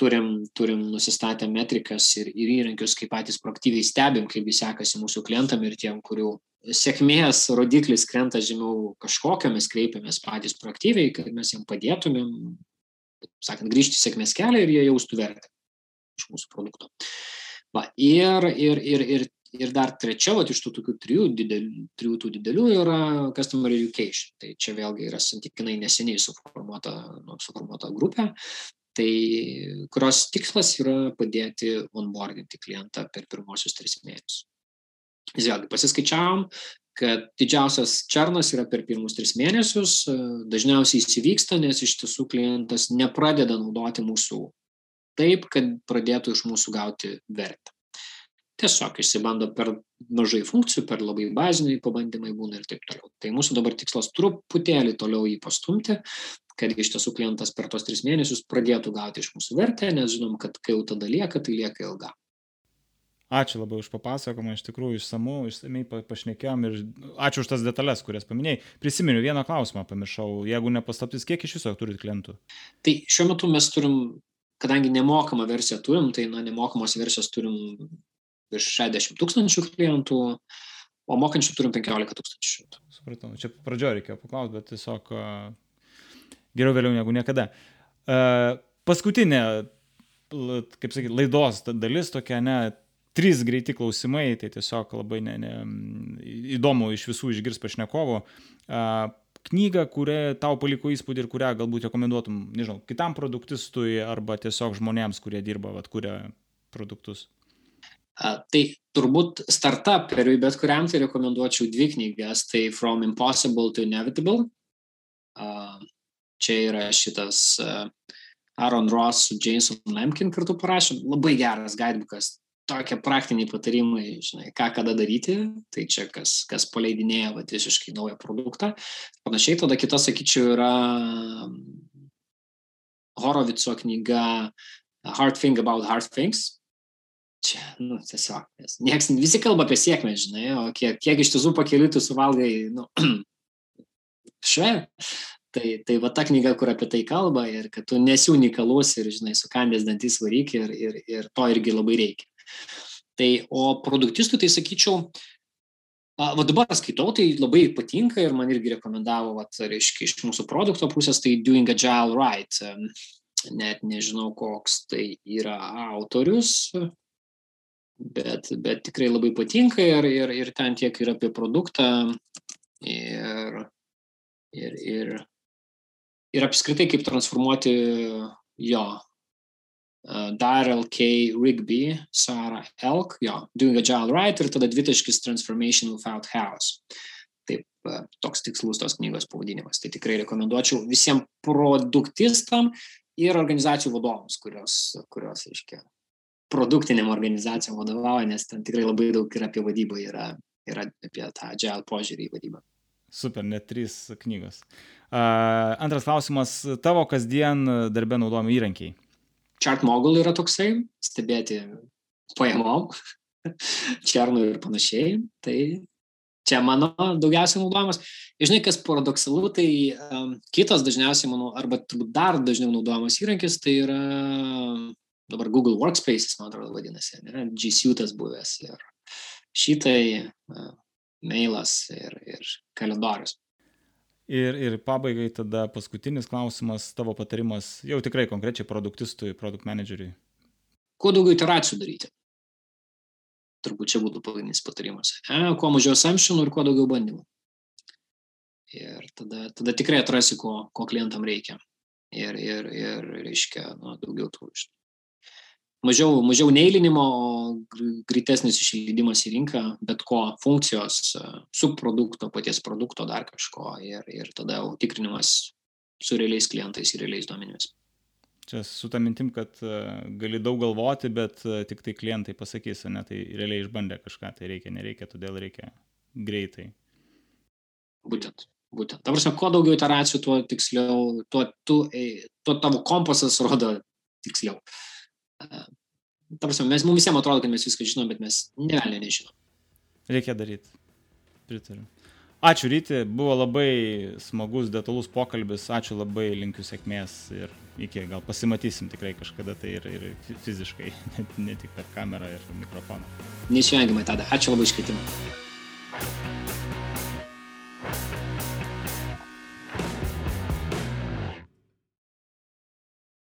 turim, turim nusistatę metrikas ir, ir įrankius, kaip patys proaktyviai stebim, kaip jis sekasi mūsų klientam ir tiem, kurių sėkmės rodiklis krenta žemiau kažkokio, mes kreipiamės patys proaktyviai, kad mes jiem padėtumėm, sakant, grįžti sėkmės kelią ir jie jaustų vertę iš mūsų produkto. Va, ir, ir, ir, ir, ir dar trečia, va, iš tų tokių trijų, didelių, trijų tų didelių yra Customer Education. Tai čia vėlgi yra santykinai neseniai suformuota, nu, suformuota grupė tai kurios tikslas yra padėti onboardinti klientą per pirmosius tris mėnesius. Vėlgi pasiskaičiavom, kad didžiausias černas yra per pirmus tris mėnesius, dažniausiai įsivyksta, nes iš tiesų klientas nepradeda naudoti mūsų taip, kad pradėtų iš mūsų gauti vertę. Tiesiog išsibando per mažai funkcijų, per labai baziniai pabandymai būna ir taip toliau. Tai mūsų dabar tikslas truputėlį toliau jį pastumti, kad iš tiesų klientas per tos tris mėnesius pradėtų gauti iš mūsų vertę, nes žinom, kad kai jau tada lieka, tai lieka ilga. Ačiū labai už papasakojimą, iš tikrųjų išsamu, išsamei pašnekėjom ir ačiū už tas detalės, kurias paminėjai. Prisiminiau vieną klausimą, pamiršau, jeigu nepaslaptis, kiek iš viso turit klientų? Tai šiuo metu mes turim, kadangi nemokamą versiją turim, tai na, nemokamos versijos turim virš 60 tūkstančių klientų, o mokančių turim 15 tūkstančių. Supratau, čia pradžioje reikėjo paklausti, bet tiesiog geriau vėliau negu niekada. Uh, paskutinė, kaip sakyti, laidos dalis tokia, ne, trys greiti klausimai, tai tiesiog labai ne, ne, įdomu iš visų išgirs pašnekovo. Uh, knygą, kuria tau paliko įspūdį ir kurią galbūt rekomenduotum, nežinau, kitam produktistui arba tiesiog žmonėms, kurie dirba, vat, kuria produktus? A, tai turbūt startuperiui, bet kuriam tai rekomenduočiau dvi knygas, tai From Impossible to Inevitable. A, Čia yra šitas e, Aaron Ross su Jason Lemkin kartu parašė. Labai geras guidebookas. Tokie praktiniai patarimai, žinai, ką kada daryti. Tai čia kas, kas paleidinėja va, visiškai naują produktą. Panašiai tada kita, sakyčiau, yra Horovico knyga Hard Thing About Hard Things. Čia, nu, tiesiog, nieks, visi kalba apie sėkmę, žinai, o kiek, kiek iš tiesų pakeliui tu suvalgai, nu, *clears throat* šve, Tai, tai va ta knyga, kur apie tai kalba ir kad tu nesi unikalus ir, žinai, sukandęs dantis varyk ir, ir, ir to irgi labai reikia. Tai, o produktistų, tai sakyčiau, va dabar skaitau, tai labai patinka ir man irgi rekomendavo, va, reiškia, iš mūsų produkto pusės, tai Doing Agile Right. Net nežinau, koks tai yra autorius, bet, bet tikrai labai patinka ir, ir, ir ten tiek ir apie produktą ir, ir, ir ir apskritai kaip transformuoti jo Darrell K. Rigby, Sarah Elk, jo, Doing Agile Right ir tada dvitaškis Transformation Without House. Taip, toks tikslus tos knygos pavadinimas. Tai tikrai rekomenduočiau visiems produktistam ir organizacijų vadovams, kurios, kurios reiškia, produktiniam organizacijom vadovauja, nes ten tikrai labai daug yra apie vadybą, yra, yra apie tą agile požiūrį į vadybą. Super, net trys knygos. Uh, antras klausimas, tavo kasdien darbė naudojami įrankiai? Chartmogul yra toksai, stebėti pajamom, *laughs* černų ir panašiai. Tai čia mano daugiausiai naudojamas. Žinai, kas paradoksalu, tai um, kitas dažniausiai, mano, arba turbūt dar dažniau naudojamas įrankis, tai yra dabar Google Workspaces, man atrodo, vadinasi, ne? G Suite buvęs ir šitai uh, mailas ir, ir kalendorius. Ir, ir pabaigai tada paskutinis klausimas, tavo patarimas jau tikrai konkrečiai produktistui, produkt manageriui. Kuo daugiau iteracijų daryti. turbūt čia būtų pagrindinis patarimas. E, kuo mažiau samšinų ir kuo daugiau bandymų. Ir tada, tada tikrai atrasi, ko, ko klientam reikia. Ir, ir, ir reiškia, nu, daugiau tų. Mažiau, mažiau neįlinimo, greitesnis išleidimas į rinką, bet ko funkcijos, subprodukto, paties produkto, dar kažko. Ir, ir tada jau tikrinimas su realiais klientais ir realiais duomenimis. Čia su tą mintim, kad gali daug galvoti, bet tik tai klientai pasakys, ne, tai realiai išbandė kažką, tai reikia, nereikia, todėl reikia greitai. Būtent, būtent. Ta prasme, kuo daugiau iteracijų, tuo tiksliau, tuo, tu, tuo tavo kompasas rodo tiksliau. Ta prasme, mes, mums visiems atrodo, kad mes viską žinom, bet mes negalime nežinom. Reikia daryti. Pritariu. Ačiū Ryti, buvo labai smagus, detalus pokalbis, ačiū labai, linkiu sėkmės ir iki, gal pasimatysim tikrai kažkada tai ir, ir fiziškai, ne, *laughs* ne tik per kamerą ir mikrofoną. Neišvengiamai tada, ačiū labai iškvietimą.